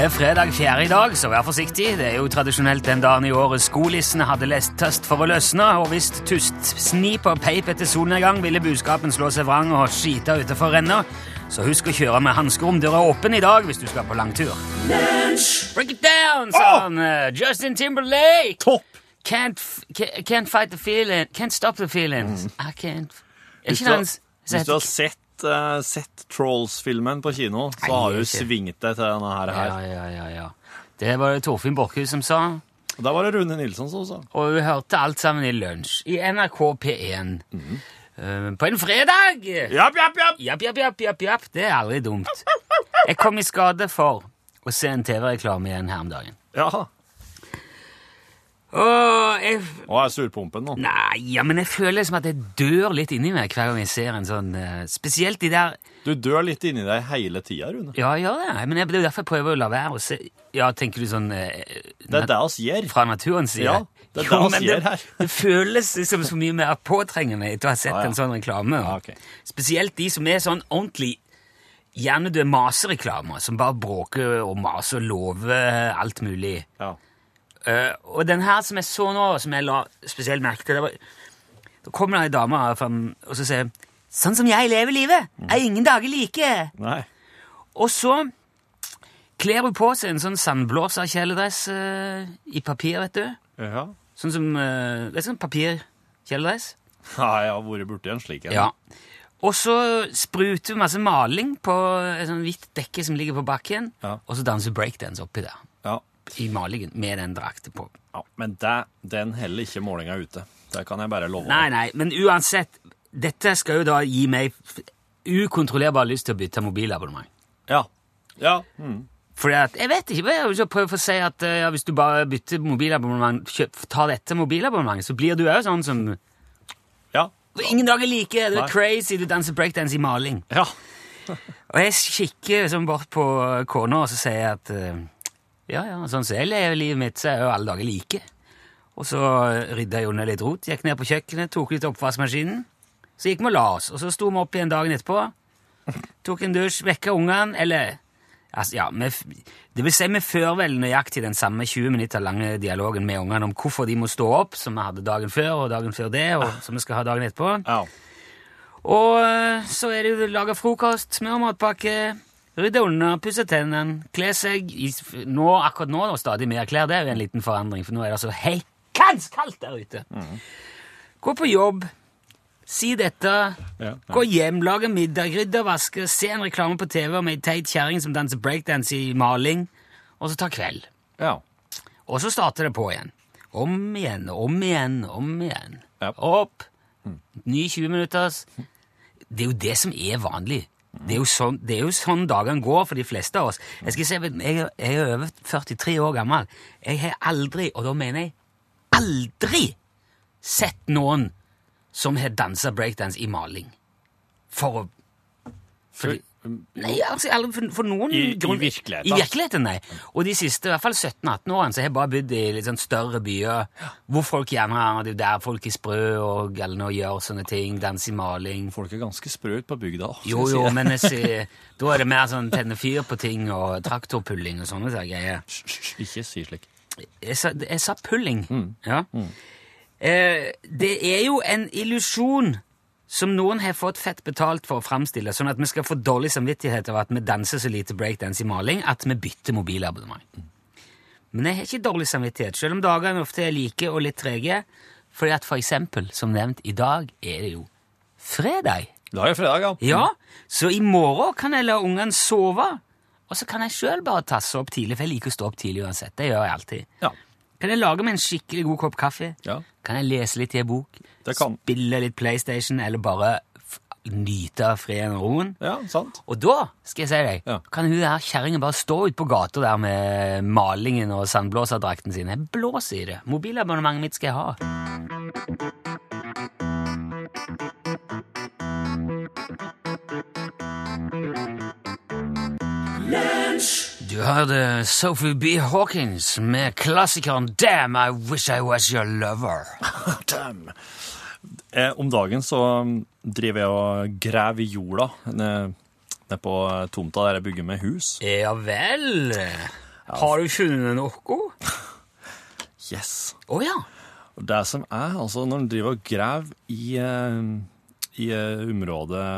Det er fredag fjerde i dag, så vær forsiktig. Det er jo tradisjonelt den dagen i året skolissene hadde lest tøst for å løsne, og hvis tust snip og peip etter solnedgang, ville budskapen slå seg vrang og skite utenfor renna. Så husk å kjøre med hansker om døra åpen i dag hvis du skal på langtur. Break it down, sånn! Justin Timberlake! Topp! Can't, can't fight the feeling Can't stop the feelings. I can't Er ikke det hans hvis du har sett, eh, sett Trolls-filmen på kino, så har du ikke. svingt deg til denne her. Ja, ja, ja, ja. Det var det Torfinn Borchhus som sa. Og Der var det Rune Nilsson som sa. Og hun hørte alt sammen i lunsj i NRK P1. Eh, på en fredag! Japp, japp, japp! Japp, japp, japp, japp, japp. Det er aldri dumt. Jeg kom i skade for å se en TV-reklame igjen her om dagen. Ja. Og jeg er surpumpen nå. Nei, ja, men jeg føler som at jeg dør litt inni meg hver gang jeg ser en sånn eh, Spesielt de der Du dør litt inni deg hele tida, Rune. Ja, jeg gjør det. Men jeg, det er jo derfor jeg prøver å la være å se Ja, tenker du sånn eh, Det er det oss gjør. fra naturens side? Ja, det er det oss vi men gjør her. Det føles liksom så mye mer påtrengende etter å ha sett Ja, ja. en sånn reklame. Ja, ok. Spesielt de som er sånn ordentlig hjernedøde masereklamer, som bare bråker og maser og lover alt mulig. Ja. Eh, og den her som jeg så nå, som jeg la spesielt merke til det var, Da kommer det ei dame her fram og så sier Sånn som jeg lever livet, er ingen dager like. Nei. Og så kler hun på seg en sånn sandblåsa kjeledress eh, i papir, vet du. Ja. Sånn som uh, er sånn papirkjeledress. Nei, jeg har vært borti en slik en. Ja. Og så spruter hun masse maling på et sånn hvitt dekke som ligger på bakken, Ja. og så danser breakdance oppi der. Ja. I malingen med den drakten på. ja. Men det, den heller ikke målinga ute. Det kan jeg bare love. Nei, nei, men uansett Dette skal jo da gi meg ukontrollerbar lyst til å bytte mobilabonnement. Ja. Ja. Mm. Fordi at, Jeg vet ikke, jeg vil prøve å si at eh, ja, hvis du bare bytter mobilabonnement, kjøp, ta dette mobilabonnementet, så blir du òg sånn som Ja. Ingen dager like, det er crazy, du danser breakdance i maling. Ja. Og jeg kikker liksom bort på kona, og så sier jeg at eh, ja, ja, sånn som jeg lever livet mitt, så er jo alle dager like. Og så rydda jeg unna litt rot, gikk ned på kjøkkenet, tok litt oppvaskmaskinen. Så gikk vi og la oss, og så sto vi opp igjen dagen etterpå. Tok en dusj, vekka ungene, eller altså, ja, vi, Det vil si, vi fører vel nøyaktig den samme 20 minutter lange dialogen med ungene om hvorfor de må stå opp, som vi hadde dagen før og dagen før det, og som vi skal ha dagen etterpå. ja. Og eh, så er det jo laga frokost, smør matpakke, rydde unna, pusse tennene, kle seg i, nå, Akkurat nå er det stadig mer klær. Det er jo en liten forandring, for nå er det så heikans kaldt der ute. Gå på jobb, si dette, Ja, gå hjem, lage middag, rydde og vaske, se en reklame på TV om ei teit kjerring som danser breakdance i maling, og så ta kveld. ja. Og så starter det på igjen. Om igjen, om igjen, om igjen. Ja. Opp. Ny 20 minutters. Det er jo det som er vanlig. Det er sånn, det er jo sånn dagene går for de fleste av oss. Jeg skal se, jeg, jeg er over 43 år gammel. Jeg har aldri, og da mener jeg aldri, sett noen som har dansa breakdance i maling. For å fordi, Nei, altså, for, for noen I- i virkeligheten. I virkeligheten, nei. Og de siste i hvert fall 17-18 årene så har jeg bare bodd i litt sånn større byer, hvor folk gjerne er der folk er sprø og galne og gjør sånne ting. Danser i maling. Folk er ganske sprø ut på bygda. Jo, jo, men sier, da er det mer sånn tenne fyr på ting og traktorpulling og sånne greier. Ikke si slik. Jeg sa, jeg sa pulling. Ja. Eh, det er jo en illusjon som noen har fått fett betalt for å framstille, sånn at vi skal få dårlig samvittighet av at vi danser så lite breakdance i maling at vi bytter mobilabonnement. Men jeg har ikke dårlig samvittighet, selv om dagene ofte er like og litt trege, fordi at for eksempel, som nevnt, i dag er det jo fredag. Da er det fredag, ja. Ja, så i morgen kan jeg la ungene sove, og så kan jeg sjøl bare tasse opp tidlig, for jeg liker å stå opp tidlig uansett. Det gjør jeg alltid. Ja. Kan jeg lage meg en skikkelig god kopp kaffe? Ja. Kan jeg lese litt i en bok? Det kan. Spille litt PlayStation, eller bare nyte av freden og roen? Ja, sant. Og da, skal jeg si deg, Ja. kan hun der kjerringa bare stå ute på gata der med malingen og sandblåserdrakten sin. Jeg blåser i det. Mobilabonnementet mitt skal jeg ha. Du hørte Sophie B. Hawkins med klassikeren Damn, I Wish I Was Your Lover. Damn. Eh, om dagen så um, driver jeg og graver i jorda. nede nede på eh, tomta der jeg bygger med hus. Ja vel. Har du funnet noe? Yes! Å ja. Det som er, altså når en driver og graver i, eh, i eh, området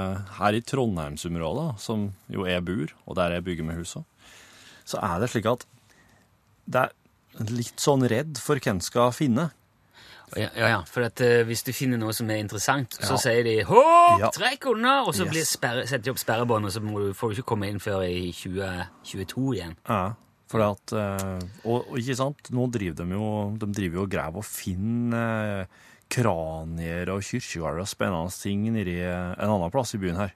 her i Trondheimsområdet, som jo jeg bor, og der jeg bygger med hus også, så er det slik at det er litt sånn redd for hvem skal finne. Ja, ja, ja. for at, uh, hvis du finner noe som er interessant, så sier de 'hopp, Ja. trekk unna', og så Yes. blir sperre, setter de opp sperrebånd, og så du, får du ikke komme inn før i 2022 igjen. Ja, for at, eh, og, og ikke sant, nå driver de jo, de driver jo og graver og finner eh, kranier og kyrkjegårder og spennende ting nedi en annen plass i byen her.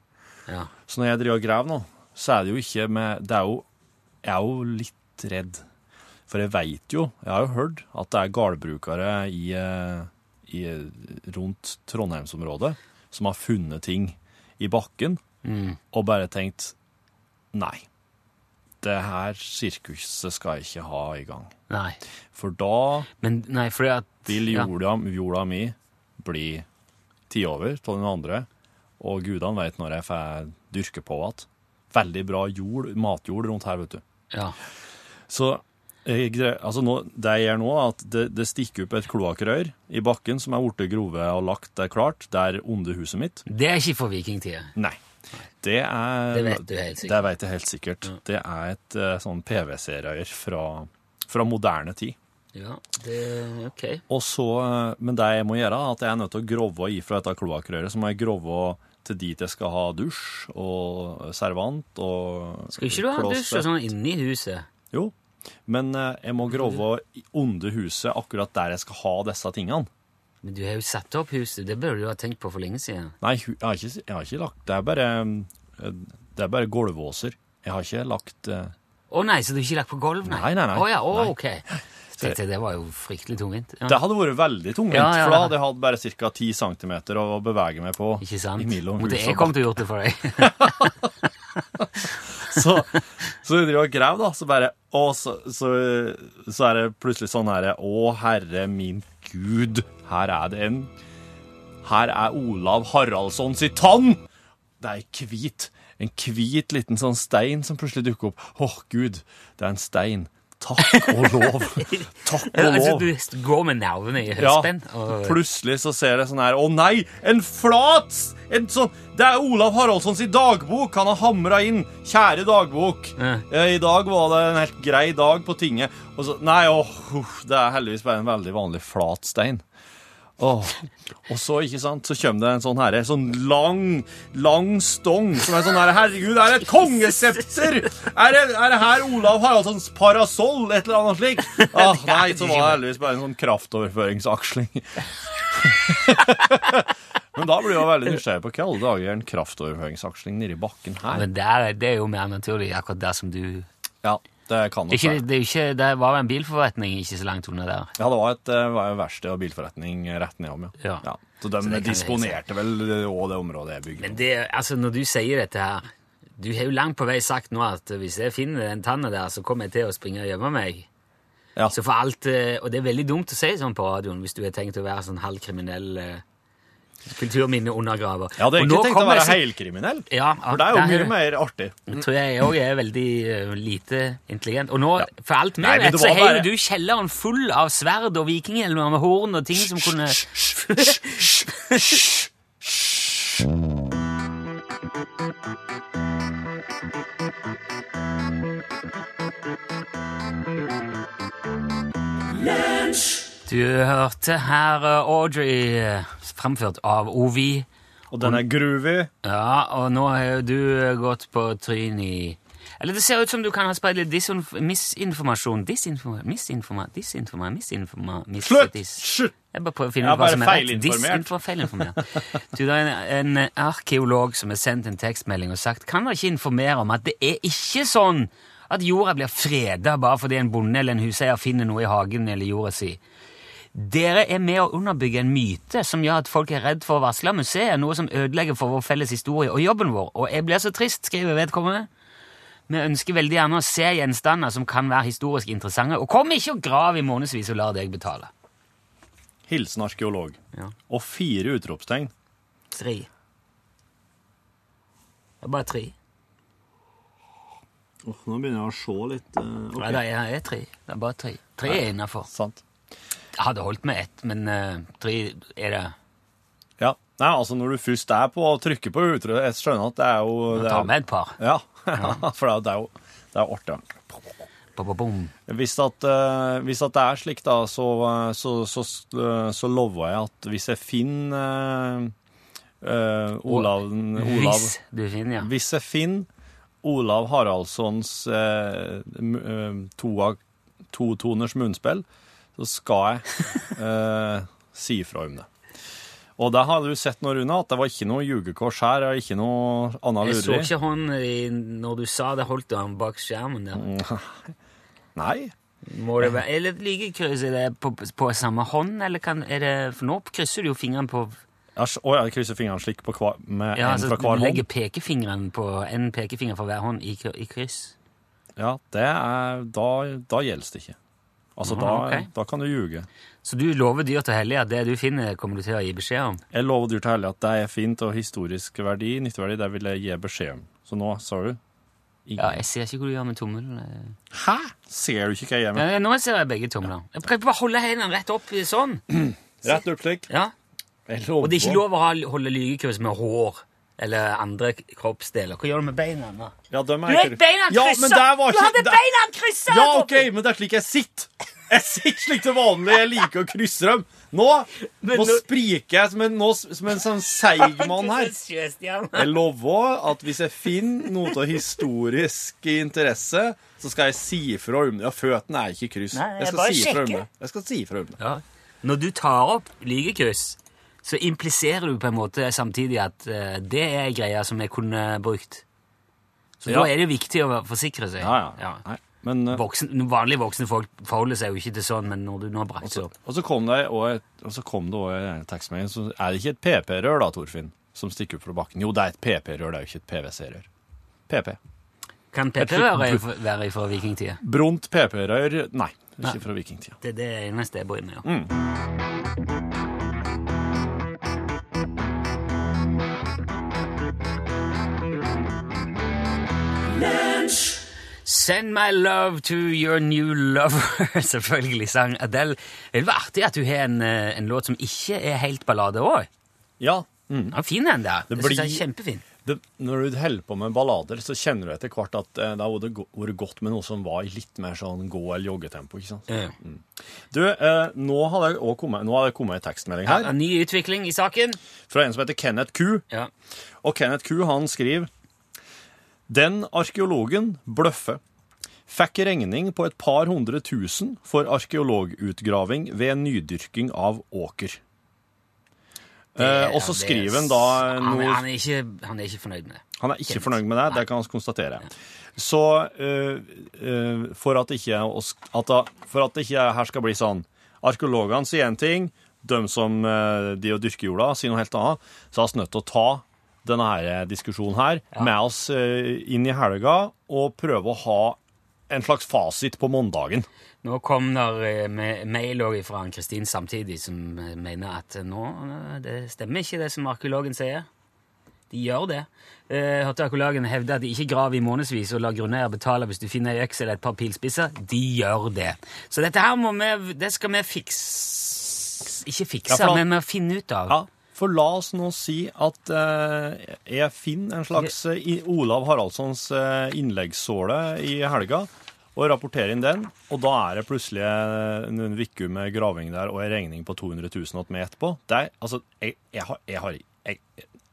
Ja. Så når jeg driver og graver nå, så er det jo ikke med Det er jo Jeg er jo litt redd. For jeg veit jo, jeg har jo hørt, at det er gårdbrukere i, eh, i, rundt Trondheimsområdet som har funnet ting i bakken Mm. og bare tenkt Nei, det her sirkuset skal jeg ikke ha i gang. Nei. For da Men nei, at vil ja. jorda, jorda mi bli ti over av den andre, og gudene veit når jeg får dyrke på igjen. Veldig bra jord, matjord rundt her, vet du. Ja. Så altså nå, det jeg gjør nå, er at det, det stikker opp et kloakkrør i bakken som er blitt grove og lagt der klart, der onde huset mitt. Det er ikke for vikingtida. Nei. Det er Det vet du helt Det sikkert. vet jeg helt sikkert. Det er et eh, sånn PVC-rør fra, fra moderne tid. Ja, det Ok. Og så, eh, men det jeg må gjøre, er at jeg er nødt til å grove ifra dette kloakkrøret. Så må jeg grove til dit jeg skal ha dusj og servant og Skal ikke du ha dusj og sånn inni huset? Jo, men eh, jeg må grove onde under huset akkurat der jeg skal ha disse tingene. Men du har jo satt opp huset. Det burde du ha tenkt på for lenge siden. Nei, jeg har ikke, jeg har ikke lagt Det er bare, eh, det er bare gulvåser. Jeg har ikke lagt eh, Å nei, så du har ikke lagt på gulv, nei? Nei, nei, nei. Å ja, oh, Nei. jeg, det var jo fryktelig tungvint. Ja. Det hadde vært veldig tungvint, Ja, ja, for da hadde jeg hatt bare ca. 10 cm å bevege meg på. Ikke sant? Måtte jeg og til å gjort det for deg. Så, så jeg driver og graver, da, så bare Å, så, så, så er det plutselig sånn herre Å, herre min gud, her er det en Her er Olav Haraldsson sitt tann! Det er hvit. En hvit liten sånn stein som plutselig dukker opp. Å, gud, det er en stein. Takk og lov. Takk og lov. altså, du går med nervene i Ja, og- plutselig så ser jeg sånn her Å nei, en flat en sånn, Det er Olav Haraldssons dagbok Han har hamra inn Kjære dagbok Ja. I dag var det en helt grei dag på tinget Og så, nei, åh, det er heldigvis bare en veldig vanlig flat stein Åh, Og så, ikke sant, så kommer det en sånn her Sånn lang, lang stong Som er sånn her, herregud, er det et kongesepter? Er det, er det her Olav Haraldssons parasoll? Et eller annet slik? Ah, nei, så var det heldigvis bare en sånn kraftoverføringsaksling Men da blir jeg veldig nysgjerrig på hva alle dager er en kraftoverføringsaksling nede i bakken her. Men der, det er jo mer naturlig akkurat der som du Ja, det kan nok ikke, det, ikke, det var jo en bilforretning ikke så langt unna der. Ja, det var et eh, var jo verksted og bilforretning rett nedom, ja. Ja. Så de Så disponerte vel òg det området jeg bygger. Men det, altså, når du sier dette her Du har jo langt på vei sagt nå at hvis jeg finner den tanna der, så kommer jeg til å springe og gjemme meg. Ja. Så for alt, eh, Og det er veldig dumt å si sånn på radioen hvis du har tenkt å være sånn halvkriminell eh, kulturminneundergraver. Jeg hadde egentlig tenkt å være så- helkriminell, Ja, for det er jo mye mer artig. Jeg tror jeg òg er veldig eh, lite intelligent. Og nå, for alt vi vet, så har jo du kjelleren full av sverd og vikinghjelmer med horn og ting som kunne Du hørte her eh, Audrey, framført av Ovi. Og den er groovy. Ja, og nå har jo du gått på tryn i Eller det ser ut som du kan ha spredd litt misinformasjon. Disinformasjon Misinforma... Disinformasjon Misinforma... Slutt! Slutt! Jeg bare prøver å finne ut hva som er rett. Feilinformert. Du, det er en, en arkeolog som har sendt en tekstmelding og sagt kan dere ikke informere om at det er ikke sånn at jorda blir freda bare fordi en bonde eller en huseier finner noe i hagen eller jorda si. Dere er med å underbygge en myte som gjør at folk er redd for å varsle museet, noe som ødelegger for vår felles historie og jobben vår. Og jeg blir så trist, skriver vedkommende. Vi ønsker veldig gjerne å se gjenstander som kan være historisk interessante, og kom ikke og grav i månedsvis og lar deg betale. Hilsen arkeolog. Ja. Og fire utropstegn. Tre. Det er bare tre. Åh, nå begynner jeg å se litt uh, okay. Nei, det er, er tre. Det er bare tre. Tre er innafor. Sant. Hadde holdt med ett, men uh, tre er det Ja. Nei, altså når du først er på å trykke på utro, jeg skjønner at det er jo det Ta er, med et par. Ja, for det er jo det er artig. Hvis, at, uh, hvis at det er slik, da, så, eh, så, så, så lover jeg at hvis jeg finner uh, Olav, Olav Hvis du finner, ja. Hvis jeg finner Olav Haraldssons uh, to toa- totoners munnspill, så skal jeg eh, si ifra om det. Og det har du sett nå, Rune, at det var ikke noe ljugekors her, og ikke noe annet Jeg så ikke hånden i, når du sa det, holdt du han bak skjermen der. Nei. Må det være, eller like kryss, er det på, på samme hånd, eller kan, er det, for nå krysser du jo fingrene på, å s- å, jeg krysser fingrene slik på hver, med ja, en altså fra hver hånd. legger pekefingeren på, en pekefinger for hver hånd i, i kryss. Ja, det er, da, da gjelder det ikke. Altså, Aha, da, okay. da kan du ljuge. Så du lover dyr til hellige at det du finner, kommer du til å gi beskjed om? Jeg lover dyr til hellige at det er fint og historisk verdi, nytteverdi, det vil jeg gi beskjed om. Så nå, sa du? Ingen. Ja, jeg ser ikke hva du gjør med tommelen. Hæ? Ser du ikke hva jeg gjør med? Ja, nå ser jeg begge tomler. Jeg prøver bare å holde hendene rett opp sånn. Rett opp slik. Ja. Og det er ikke lov å holde lygekurs med hår eller andre kroppsdeler. Hva gjør du med beina? da? Ja, de Du er vet ikke- beina Ja, var Du hadde der- beina kryssa! Ja, OK, men det er slik jeg sitter. Jeg sitter slik til vanlig. Jeg liker å krysse dem. Nå, Men nå nå- spriker jeg som en, nå, som en sånn seig mann her. Jeg lover at hvis jeg finner noe av historisk interesse, så skal jeg si ifra om det. Ja, føttene er ikke kryss. Nei, jeg jeg skal bare si ifra om det. Jeg skal si ifra om det. Ja. Når du tar opp lygekryss, så impliserer du på en måte samtidig at uh, det er greia som jeg kunne brukt. Så Ja. da er det viktig å forsikre seg. Ja, ja. ja. men, uh, Voksen, vanlige voksne folk forholder seg jo ikke til sånn, men når du nå har brakt det opp og så kom det også det en tekstmelding, så er det ikke et PP-rør da, Torfinn, som stikker opp fra bakken. Jo, det er et PP-rør, det er jo ikke et PVC-rør. PP. Kan PP-rør være, fra vikingtida? Brunt PP-rør, nei, Nei. ikke fra vikingtida. Det er det eneste jeg bryr meg om. Mm. Send my love to your new lover, selvfølgelig sang Adele. Det er artig at du har en, eh, en låt som ikke er helt ballade òg. Ja, mm. Ja, fin den der. Det Det synes jeg blir- er kjempefin. det, når du holder på med ballader, så kjenner du etter hvert at eh, det hadde vært godt med noe som var i litt mer sånn gå- eller joggetempo, ikke sant? Ja. Du, eh, nå har det også kommet, nå kommet en tekstmelding her, Ja, en ny utvikling i saken. fra en som heter Kenneth Q. Ja. Og Kenneth Q han skriver Den arkeologen bløffe fikk regning på et par hundre tusen for arkeologutgraving ved nydyrking av åker. Eh, og så skriver han da han, noe er- han, er ikke, han er ikke fornøyd med det. Han er ikke fornøyd med det, det kan vi konstatere. Så uh, uh, for at ikke at For at ikke her skal bli sånn Arkeologene sier én ting, de som uh, de og dyrker jorda, sier noe helt annet, så er vi nødt til å ta denne her diskusjonen her med oss eh, inn i helga og prøve å ha en slags fasit på mandagen. Nå kom der eh, mail fra Ann-Kristin samtidig, som eh, mener at eh, nå eh, det stemmer ikke det som arkeologen sier. De gjør det. Eh, hørte hevde at de ikke graver i månedsvis og lar grunneier betale hvis du finner ei øks eller et par pilspisser. De gjør det. Så dette her må vi, det skal vi fikse Ikke fikse, Ja, for men vi må finne ut av. Ja, for la oss nå si at eh, jeg finner en slags eh, i- Olav Haraldssons eh, innleggssåle i helga, og rapporterer inn den, og da er det plutselig eh, en uke med graving der og en regning på 200 000 åt meg etterpå. Det er, altså, jeg, jeg har, jeg har jeg,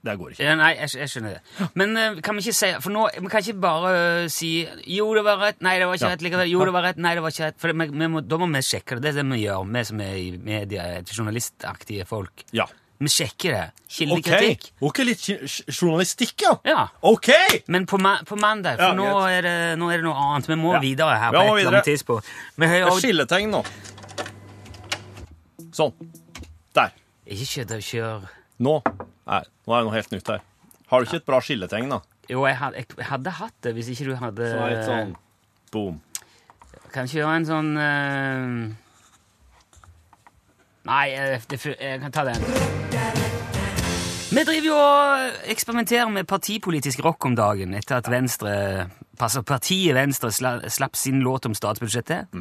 Det går ikke. Nei, jeg, jeg skjønner det. Men eh, kan vi ikke si For nå, vi kan ikke bare eh, si Jo, det var rett. Nei, det var ikke rett likevel. Jo, det var rett. Nei, det var ikke rett. For vi, vi må, da må vi sjekke det. Det er det vi gjør, vi som er i media, journalistaktige folk. Ja. Vi sjekker det. Kildekritikk. Ok, litt journalistikk, ja. Ja. OK! Men på, ma på mandag, for Ja, nå, er det, nå er det noe annet. Vi må Ja. videre her på et eller tidspunkt. Vi har jo skilletegn nå. Sånn. Der. Ikke kjør og kjør. Nå. Nei, nå er det noe helt nytt her. Har du ikke et bra skilletegn, da? Jo, jeg hadde, jeg hadde hatt det hvis ikke du hadde Så litt sånn boom. Kan ikke gjøre en sånn uh... Nei, jeg, jeg, jeg kan ta den. Vi driver jo og eksperimenterer med partipolitisk rock om dagen etter at Venstre altså partiet Venstre slapp sin låt om statsbudsjettet.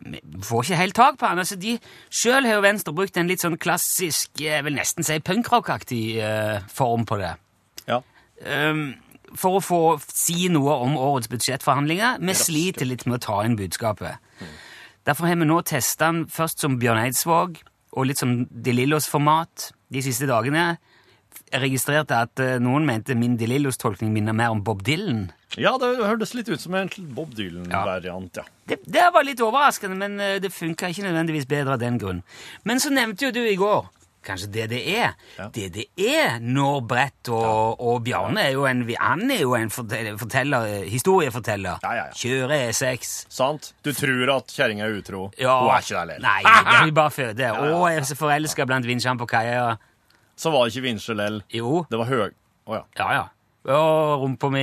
Vi får ikke helt tak på han. altså de Sjøl har jo Venstre brukt en litt sånn klassisk, jeg vil nesten si punkrockaktig uh, form på det. Ja. Um, for å få si noe om årets budsjettforhandlinger. Vi sliter litt med å ta inn budskapet. Derfor har vi nå testa den først som Bjørn Eidsvåg og litt som De Lillos-format de siste dagene. Jeg registrerte at eh, noen mente min De Lillos-tolkning minner mer om Bob Dylan. ja, det hørtes litt ut som en Bob Dylan-variant, ja. Det, det var litt overraskende, men eh, det funka ikke nødvendigvis bedre av den grunn. Men så nevnte jo du i går kanskje DDE. Ja. DDE når Brett og, og Bjarne er jo en Han er jo en forteller, forteller, historieforteller. Ja, ja, ja. Kjører E6. Sant? Du tror at kjerringa er utro. Ja. Hun er ikke der lenger. Nei, det vil bare føde. ja, Og er forelska blant vinsjene på kaia. Så var det ikke vinsjer lell. Jo. Det var høg... Å ja. Ja, ja. Og rumpa mi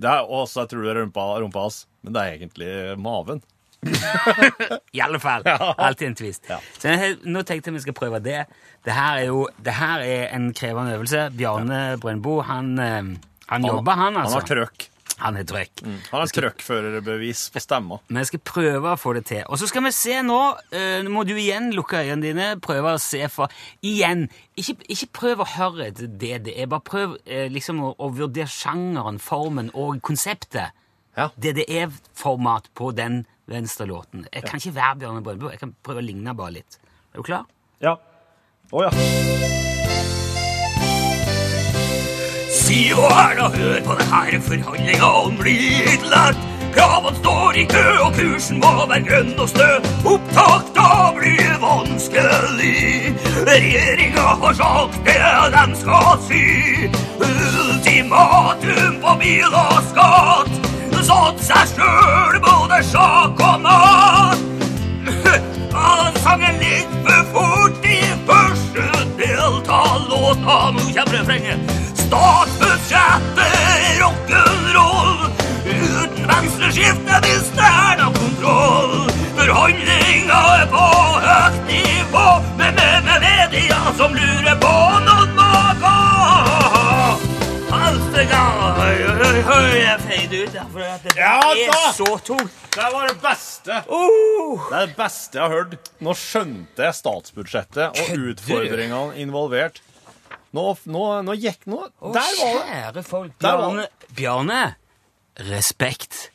Det er også, jeg tror det er rumpa, rumpa hans, men det er egentlig maven. I alle fall. Alltid en twist. Ja. Så jeg, nå tenkte jeg vi skal prøve det. Det her er jo det her er en krevende øvelse. Bjarne Brøndbo, han, han, han jobber, han, altså. Han har trøkk. Han er trøkk. Han har trøkkførerbevis på stemma. Vi skal prøve å få det til. Og så skal vi se nå eh, Nå må du igjen lukke øynene dine, prøve å se for Igjen. Ikke, ikke prøv å høre etter det det er, bare prøv eh, liksom å, å vurdere sjangeren, formen og konseptet. Ja. DDE-format på den venstrelåten. Jeg kan ikke være Bjørne Brøndbo. Jeg kan prøve å ligne bare litt. Er du klar? Ja. Å ja. Si og Erna, hør på det her, forhandlinga om blir lett. Kravene står i kø, og kursen må være grønn og stø. Opptak da blir vanskelig. Regjeringa har sagt det de skal si. Ultimatum på bil og skatt. Satt seg sjøl både sjakk og mat. Han sang en litt for fort i første del låta. Nå kommer refrenget. Statsbudsjettet rock'n'roll. Uten venstreskifte mister Erna kontroll. Forhandlinga er på høyt nivå, men med, med media som lurer på noen må gå. Alt galt. Høy, høy, høy, jeg feide ut der, for det er så tungt. Det var det beste. Oh. Det er det beste jeg har hørt. Nå skjønte jeg statsbudsjettet og utfordringene involvert. Nå, nå, nå gikk nå Der var det! Kjære folk. Der var Bjarne, Bjarne, respekt.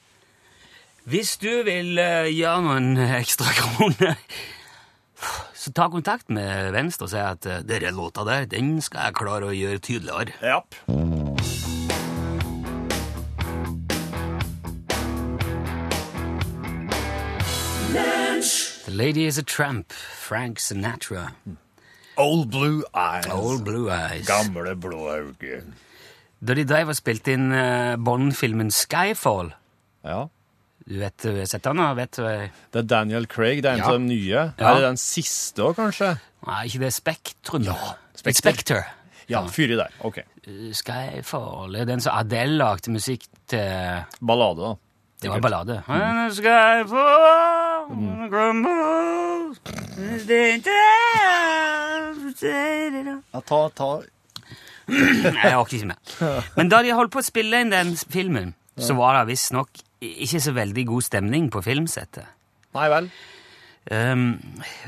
Hvis du vil eh, gjøre noen ekstra kroner, så ta kontakt med Venstre og si at uh, denne låta der, den skal jeg klare å gjøre tydeligere. Japp. The Lady is a Tramp, Frank Sinatra. Old Blue Eyes. Old Blue Eyes. Gamle blå øyne. Da de drev og spilte inn uh, Bond-filmen Skyfall Ja. Du vet, du har sett den? Vet du, eh, Det er Daniel Craig. Det er en Ja. av de nye. Ja. Er det den siste òg, kanskje? Nei, ikke det Spektrum? Ja, Spectre. Ja, fyri der. OK. Uh, Skyfall er den som Adele lagde musikk til Ballade, da. Det var ballade. When the Skyfall crumbles, Ja, ta, ta jeg orker ikke mer. Men da de holdt på å spille inn den filmen, så var det visstnok ikke så veldig god stemning på filmsettet. Nei vel. Um,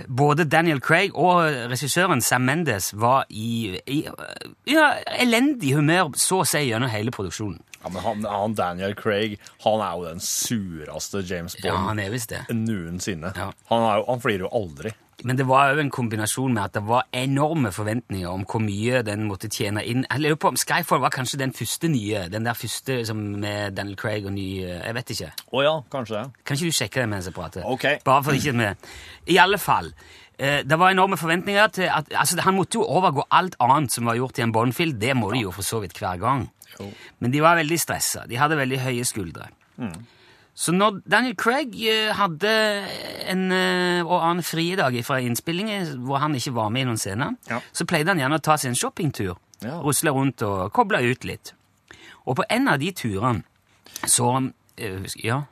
både Daniel Craig og regissøren Sam Mendes var i, i ja, elendig humør så å si gjennom hele produksjonen. Ja, men han, han Daniel Craig han er jo den sureste James Ja, Bond han er visst det. noensinne. Ja. Han, er jo, han flirer jo aldri. Men det var jo en kombinasjon med at det var enorme forventninger om hvor mye den måtte tjene inn. Jeg lurer på om Skyfall var kanskje den første nye, den der første som med Daniel Craig og ny Jeg vet ikke. Å ja, kanskje det. Kan ikke du sjekke det mens jeg prater? Ok. Bare for ikke med. I alle fall. Eh, det var enorme forventninger til at altså, Han måtte jo overgå alt annet som var gjort i en Bond-film. Det må de jo for så vidt hver gang. Men de var veldig stressa. De hadde veldig høye skuldre. Så når Daniel Craig eh, hadde en eh, og annen fridag fra innspillingen hvor han ikke var med i noen scener, Ja. så pleide han gjerne å ta seg en shoppingtur. Ja. Rusle rundt og koble ut litt. Og på en av de turene så eh, Ja.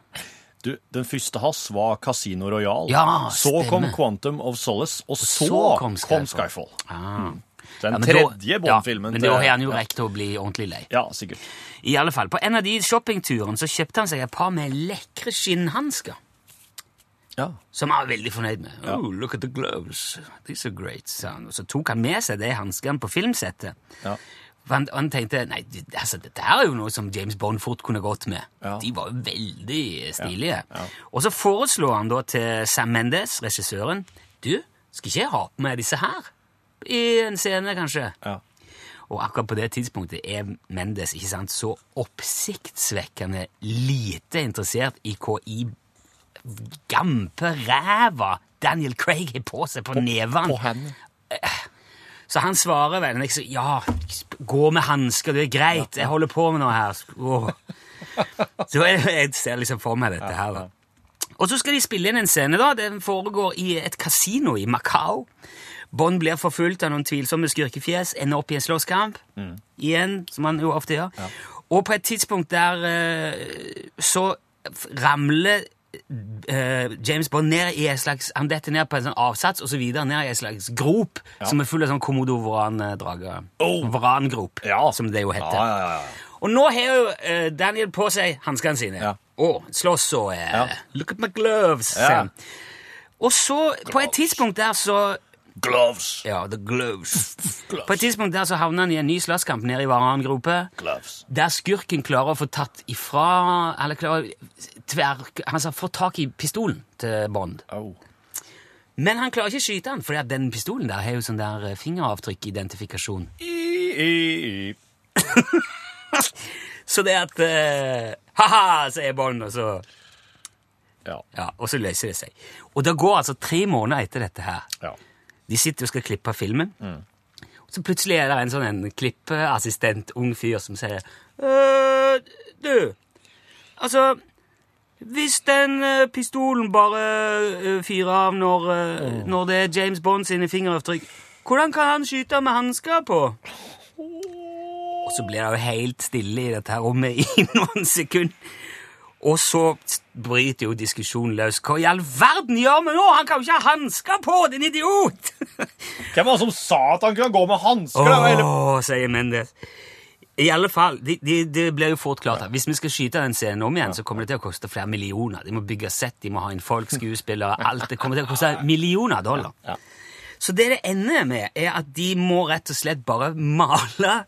Du, den første hans var Casino Royale. Ja, så kom. Quantum of Solace, og så, så kom kom Skyfall. Ah. Den ja, tredje Bond-filmen Ja, men da har han jo ja. rekt å bli ordentlig lei. Ja, sikkert. I alle fall, På en av de shoppingturene så kjøpte han seg et par med lekre skinnhansker. Ja. Som han var veldig fornøyd med. Oh, look at the gloves. These are great, sa han. Og så tok han med seg de hanskene på filmsettet. Ja. Han, han tenkte nei, altså, dette er jo noe som James Bond fort kunne gått med. Ja. De var jo veldig stilige. Ja, ja. Og så foreslår han da til Sam Mendes, regissøren, du, skal ikke jeg ha på meg disse her? I en scene, kanskje? Ja. Og akkurat på det tidspunktet er Mendes ikke sant, så oppsiktsvekkende lite interessert i hva i gampe ræva Daniel Craig har på seg på nevene. På henne. Så han svarer vel liksom, ja, gå med hansker, det er greit, jeg holder på med noe her. Oh. Så jeg, jeg ser liksom for meg dette her da. Og så skal de spille inn en scene da, den foregår i et kasino i Macau. Bond blir forfulgt av noen tvilsomme skurkefjes, ender opp i en slåsskamp. Igjen, som han jo ofte gjør. Og på et tidspunkt der eh, så ramler eh, James Bond ned i en slags, han detter ned på en sånn avsats, og så videre ned i en slags grop, som er full av sånn komodo-varan-drager. Oh. Varangrop, Ja. som det jo heter. Ja, ja, ja. Og nå har jo eh, Daniel på seg hanskene sine. Ja. Og slåss og Ja. Look at my gloves! Ja. Og så, på et tidspunkt der så Gloves. Ja, the gloves. På et tidspunkt der så havner han i en ny slåsskamp nede i varangrope, Gloves. der skurken klarer å få tatt ifra Eller klarer tver... altså, få tak i pistolen til Bond. Oh. Men han klarer ikke å skyte han, for den pistolen der har jo sånn der eh, fingeravtrykkidentifikasjon. Så det at uh, Ha-ha, sier Bond, og så Ja. Ja, og så løser det seg. Og det går altså tre måneder etter dette her. Ja. De sitter og skal klippe filmen. Og så plutselig er det en sånn en klippeassistent, ung fyr, som sier «Øh, Du, altså Hvis den øh, pistolen bare øh, fyrer av når, øh, når det er James Bond sine fingeravtrykk, hvordan kan han skyte med hansker på? Og så blir det jo helt stille i dette rommet i noen sekunder. Og så bryter jo diskusjonen løs. Hva i all verden gjør vi nå? Han kan jo ikke ha hansker på, din idiot! Hvem var det som sa at han kunne gå med hansker? eller? Sier Mendes. I alle fall, det de, de blir jo fort klart at hvis vi skal skyte den scenen om igjen, så kommer det til å koste flere millioner. De må bygge sett, de må ha inn folk, skuespillere, alt. Det kommer til å koste millioner dollar. Så det det ender med, er at de må rett og slett bare male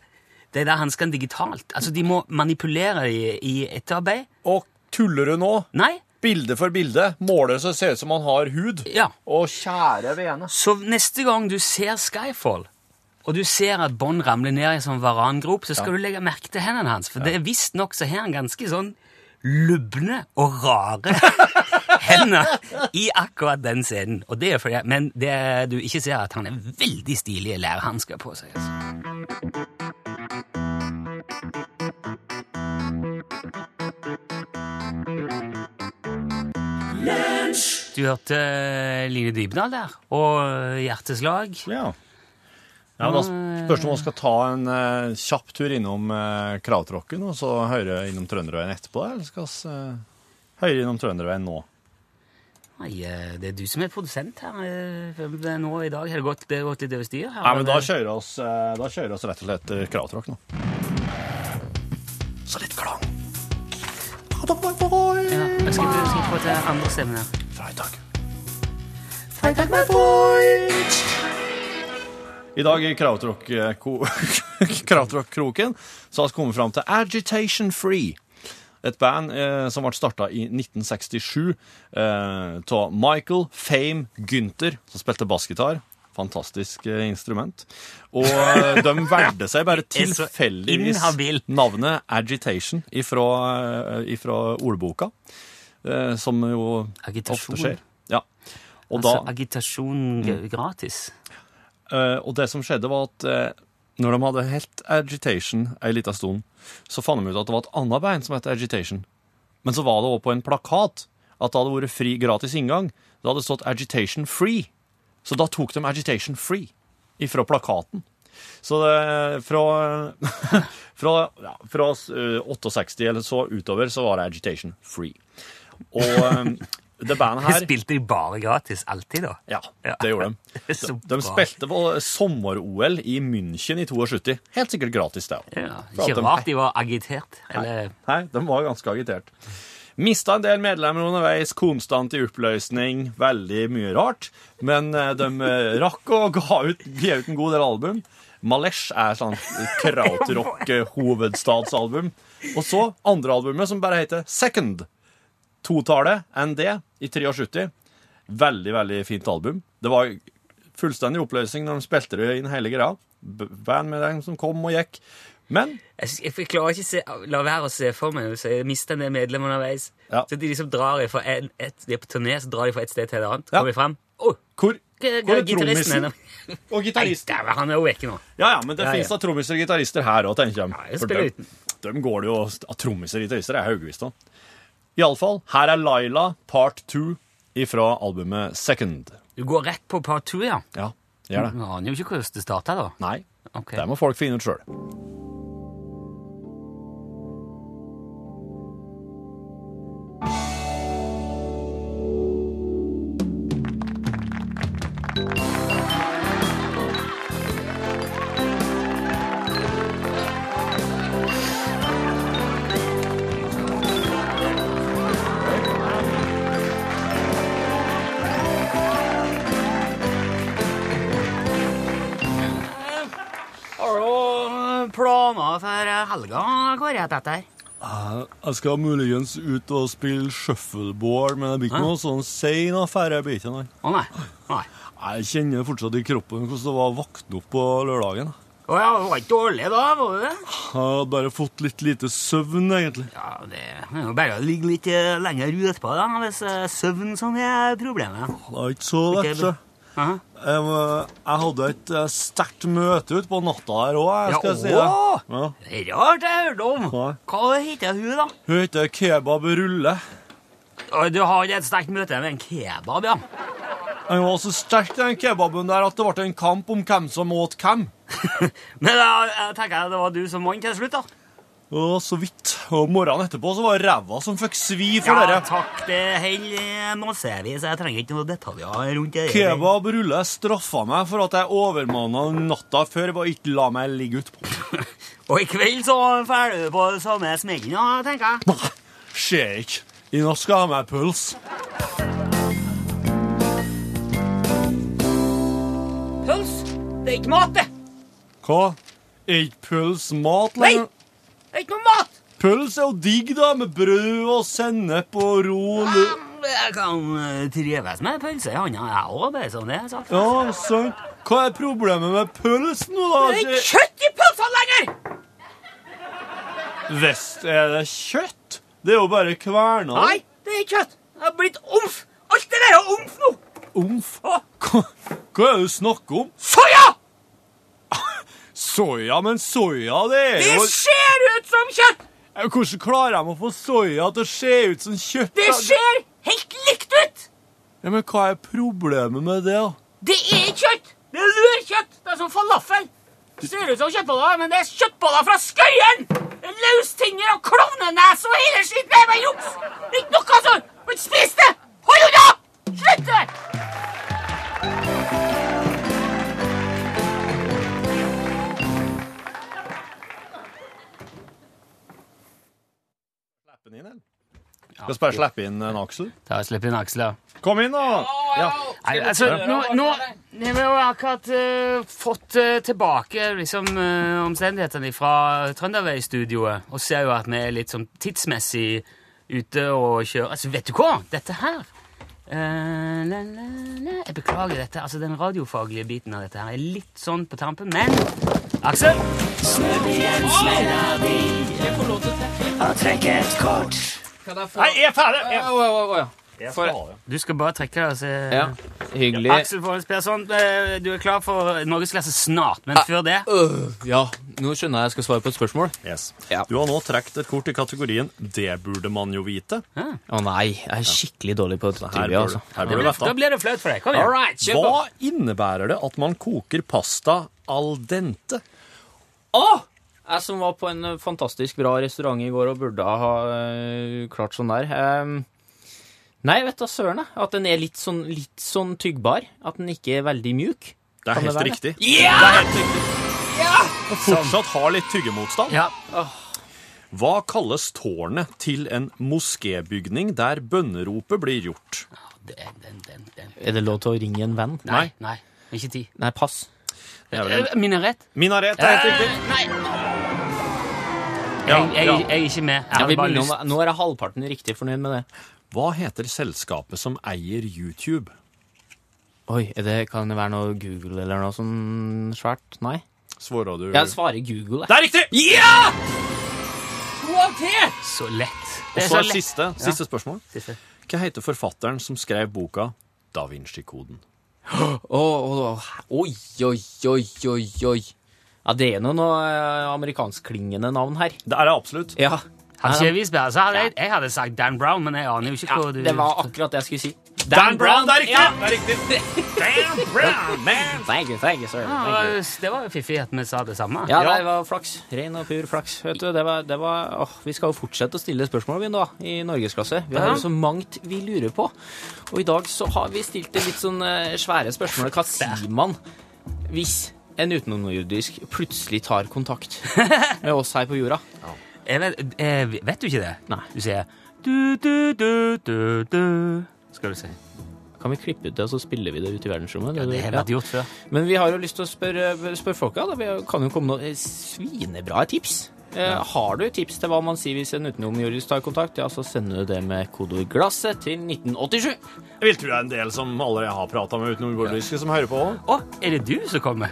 de der hanskene digitalt. Altså, de må manipulere dem i etterarbeid. Og tuller du nå? Nei, Bilde for bilde. Måler så ser ut som han har hud. ja. Og kjære vene. Så neste gang du ser Skyfall, og du ser at Bond ramler ned i en sånn varangrop, så skal du legge merke til hendene hans, for det er visstnok så har han ganske sånn lubne og rare hender i akkurat den scenen. Og det er fordi, men det du ikke ser, er at han er veldig stilige lærhansker på seg. Altså. Du hørte Line Dybdahl der, og Hjerteslag. Ja. Ja, da spørs det om vi skal ta en uh, kjapp tur innom uh, Kravtråkken og så høre innom Trønderveien etterpå, eller skal vi uh, høre innom Trønderveien nå? Nei, eh, det er du som er produsent her. eh, er Nå i dag har det gått, det gått litt over styr. Nei, men da kjører oss, eh, da kjører oss rett og slett Kravtråkk nå. Så litt klang. Ja, jeg skal, jeg skal få til andre stemmen her. Freitag. Freitag med Void! I dag i eh, Krautrock-kroken så har vi kommet fram til Agitation Free. Et band eh, som ble starta i 1967 eh, Michael Fame Gunther, som spilte bassgitar. Fantastisk eh, instrument. Og eh, de valgte seg bare tilfeldigvis navnet Agitation ifra, eh, ifra ordboka, eh, som jo Agitasjon. ofte skjer. Ja. Og Altså, da, agitasjon g- gratis. Eh, og det som skjedde, var at eh, når de hadde helt Agitation ei lita stund, så fant de ut at det var et annet band som het Agitation. Men så var det òg på en plakat at det hadde vært fri gratis inngang. Det hadde stått Agitation Free. Så da tok de Agitation Free ifra plakaten. Så det, fra, fra, ja, fra eh, 68 eller så utover så var det Agitation Free. Og eh, det bandet her Spilte de bare gratis alltid, da? Ja, det gjorde de. De, de spilte på sommer-OL i München i 72. Helt sikkert gratis, det òg. Ja, ikke rart de var agitert. Eller Nei, de var ganske agitert. Mista en del medlemmer underveis, konstant i oppløsning, veldig mye rart. Men eh, de eh, rakk å ga ut, gi ut en god del album. Malesh er sånn krautrock-hovedstadsalbum. Og så andre albumet, som bare heter Second. Totallet, ND, i 73. Veldig, veldig fint album. Det var fullstendig oppløsning når de spilte det inn hele greia. Band med dem som kom og gikk. Men Jeg, jeg, jeg klarer ikke se, la være å se for meg så jeg mister en del medlemmer underveis. Ja. Så de liksom drar fra en, et, de er på turné, så drar de fra et sted til et annet. Ja. Kommer de frem. oh, hvor, hvor er trommisen? Og gitaristen. han er jo vekke nå. Ja, ja, men det Ja, finnes ja. da trommiser og gitarister her òg, tenker jeg. Ja, jeg dem, dem går det jo Trommiser og gitarister er haugevis av. Iallfall, her er Laila part two ifra albumet Second. Du går rett på part two, ja. Ja, gjør det. Du aner jo ikke hvordan det starta, da. Nei, Okay. det må folk finne ut sjøl. Planer for helga, Kåre, dette her? Jeg skal muligens ut og spille shuffleboard, men det blir ikke noe sånn sein affære. Jeg blir ikke nei. Å nei. nei. Jeg kjenner fortsatt i kroppen hvordan det var å våkne opp på lørdagen. Å ja, det var ikke dårlig da, var det det? Jeg hadde bare fått litt lite søvn, egentlig. Ja, det er jo bare å ligge litt eh, lenger utpå da, hvis eh, søvn som er problemet. Det var ikke så lett. Aha. Jeg, hadde et eh, sterkt møte ute på natta her òg, Ja, si det. Ja. Rart jeg hørte om. Hva heter hun, da? Hun heter Kebab Rulle. Du har et sterkt møte med en kebab, ja. Han var så sterk, den kebaben der, at det ble en kamp om hvem som åt hvem. Men da jeg tenker jeg det var du som vant til slutt, da. Og så vidt. Og morgenen etterpå så var det ræva som fikk svi for Ja, dere. takk. Det holder massevis. Jeg trenger ikke noen detaljer rundt det. Kebab Rulle straffa meg for at jeg overmanna natta før og ikke la meg ligge utpå. Og i kveld så ferdig du på samme smellen, ja, tenker jeg. Skjer ikke. I natt skal jeg ha meg puls. Puls? Det er ikke mat, det. Hva? Er ikke puls mat Nei! lenger? Er ikke noe mat. Pøls er jo digg, da, med brød og sennep og rå Jeg kan eh, trives med pølse i hånda, jeg òg, bare sånn det er sagt. Ja, sant. Hva er problemet med pøls nå, da? Det er ikke kjøtt i pølsene lenger! Visst er det kjøtt. Det er jo bare kverna. Nei, det er kjøtt. Det har blitt omf. Alt det der er omf nå. Omf. Hva, hva er det du snakker om? soya! Soya, men soya, det er jo Det ser ut som kjøtt! Hvordan klarer de å få soya til å se ut som kjøtt? Det ser helt likt ut! Ja, Men hva er problemet med det, da? Det er ikke kjøtt! Det er lurkjøtt! Det er som falafel. Det ser ut som kjøttboller, men det er kjøttboller fra Skøyen! Er Løstinger og klovnenes og hele skitten! Det er bare juks! Ikke noe sånt! Men spis det! Hold unna! Slutt det! Slipp del. Ja. Skal vi bare slippe inn en Aksel? Ta og Slipp inn Aksel, ja. Kom inn, da! Ja. Nei, altså, nå, nå har vi jo akkurat eh, fått eh, tilbake liksom, eh, omstendighetene fra Trøndervei-studioet, og ser jo at vi er litt sånn tidsmessig ute og kjører. Altså, vet du hva? Dette her eh, la, la, la. Jeg beklager dette. Altså, Den radiofaglige biten av dette her er litt sånn på tampen, men Aksel? Nei, jeg er ferdig! Jeg, Å, trekke et kort. ja. jeg skal ha det. Du skal bare trekke deg og se Ja, hyggelig. Aksel Forhens Persson, eh, du er klar for norgesklasse snart, men før det Øh, ja, nå skjønner jeg jeg skal svare på et spørsmål. Yes. Ja. Du har nå trukket et kort i kategorien 'Det burde man jo vite'. Å nei, jeg er skikkelig dårlig på Her trivia, burde, altså. her burde du Da blir det flaut for deg. Kom igjen. All right, kjør på. Hva innebærer det at man koker pasta al dente? Å! Jeg som var på en fantastisk bra restaurant i går og burde ha eh, klart sånn der. Ehm, Nei, vet du søren. At den er litt sånn, litt sånn tyggbar. At den ikke er veldig mjuk. Det er det helt være? riktig. Ja! Det er helt riktig. Og fortsatt har litt tyggemotstand. Ja. Hva kalles tårnet til en moskébygning der bønneropet blir gjort? Den, den, den, den. Er det lov til å ringe en venn? Nei, nei. Ikke tid. Nei, pass. Vel Eh, Minaret? minaret. Det er helt riktig. Nei! Ja, jeg, jeg, jeg er ikke med. Jeg Ja, nå er jeg halvparten riktig fornøyd med det. Hva heter selskapet som eier YouTube? Oi, er det, kan det være noe Google eller noe sånn svært? Nei? Svarer du Jeg svarer Google, jeg. Det er riktig! Ja! To av tre! Så lett. Og så er lett. siste, ja. spørsmål. Siste. Hva heter forfatteren som skrev boka Da Vinci-koden? Åh, åh, oi, oi, oi, oi, oi. Ja, det er noe, noe eh, amerikanskklingende navn her. Det er det absolutt. Ja. Visst bedre, så hadde jeg, jeg hadde sagt Dan Brown, men jeg aner jo ikke ja, hva du det var akkurat det jeg skulle si. Dan Brown, det er riktig! Ja. Det er riktig. Dan Brown, man! Thank you, thank you, sir. Thank you. det var- Det var jo fiffig at vi sa det samme. Ja, Ja. det var flaks. Ren og pur flaks. Vet du, det var, det var, åh, vi skal jo fortsette å stille spørsmål vi nå, i norgesklasse. Vi har jo så mangt vi lurer på. Og i dag så har vi stilt det litt sånn eh, svære spørsmål. Hva sier man hvis en utenomjordisk plutselig tar kontakt med oss her på jorda? Jeg vet, jeg vet du ikke det? Nei. Du sier du, du, du, du, du. Skal du si. Kan vi klippe ut det, og så spiller vi det ut i verdensrommet? Ja, det har Ja. vært gjort før. Men vi har jo lyst til å spørre, spørre folka. Da. Vi kan jo komme noen eh, svinebra tips. Eh, Har du tips til hva man sier hvis en utenomjordisk tar kontakt, ja, så sender du det med kodeord 'glasset' til 1987. Jeg vil tro det er en del som allerede har prata med utenomjordiske, som hører på. Å, er det du som kommer?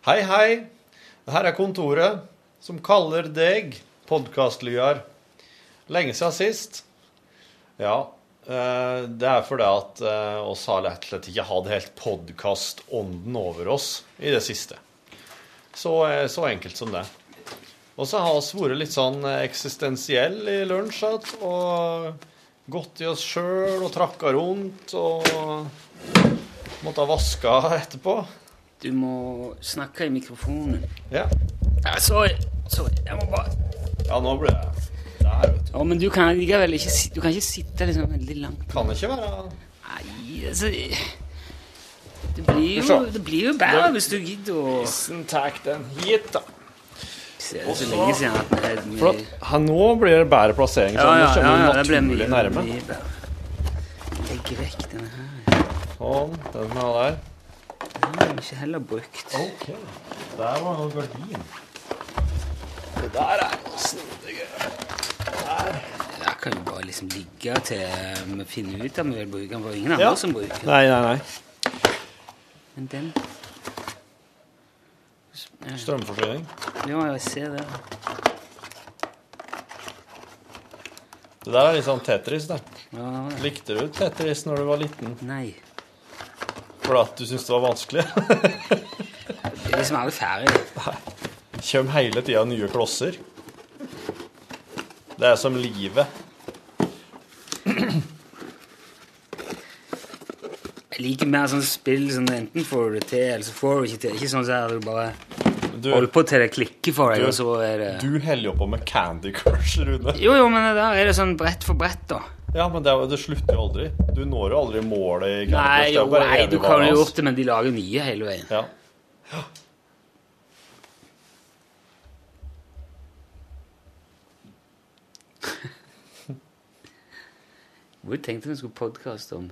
Hei, hei. Her er kontoret som kaller deg podkastlyar. Lenge siden sist. Ja, eh, det er fordi at eh, oss har rett og slett ikke hatt helt podkastånden over oss i det siste. Så, eh, så enkelt som det. Og så har vi vært litt sånn eksistensiell i lunsj og gått i oss sjøl og trakka rundt og måtte ha vaska etterpå. Du må snakke i mikrofonen. Ja. Ja, sorry. sorry. Jeg må bare Ja, nå ble jeg der, vet du. Ja, men du kan likevel ikke, du kan ikke sitte liksom veldig langt Kan ikke være Nei, altså Det blir jo, det blir jo bedre hvis du gidder å Isen tar den hit, da. Det er så lenge siden at vi, nå blir det bedre plassering, så Ja, ja, ja, ja, det ble mye, nærme. mye bedre. Legg vekk denne her. Sånn, den er der. Den har jeg ikke heller brukt. Ok. Der var noe gardin. Det der er snodige Det der kan jo bare liksom ligge til vi finner ut om vi vil bruke den, for ingen Ja. som bruker den. Nei, nei, nei. Men den Strømforsyning. Ja, jeg ser det. Det der er litt sånn Tetris, det. Ja, det. Likte du Tetris når du var liten? Nei. Fordi at du syntes det var vanskelig? Det er liksom aldri ferdig. Kjem hele tida nye klosser. Det er som livet. Jeg liker mer sånn spill som enten får du det til, eller så får du ikke til. Ikke sånn at du bare Du, holder på til det klikker for deg, Du- og så er det du holder jo på med Candy Crush, Rune. Jo, jo, men der er det sånn brett for brett, da. Ja, men det, det slutter jo aldri. Du når jo aldri målet i Candy Nei, jo, nei, du kan jo gjort det, men de lager nye hele veien. Ja. Hvor tenkte du vi skulle podkaste om?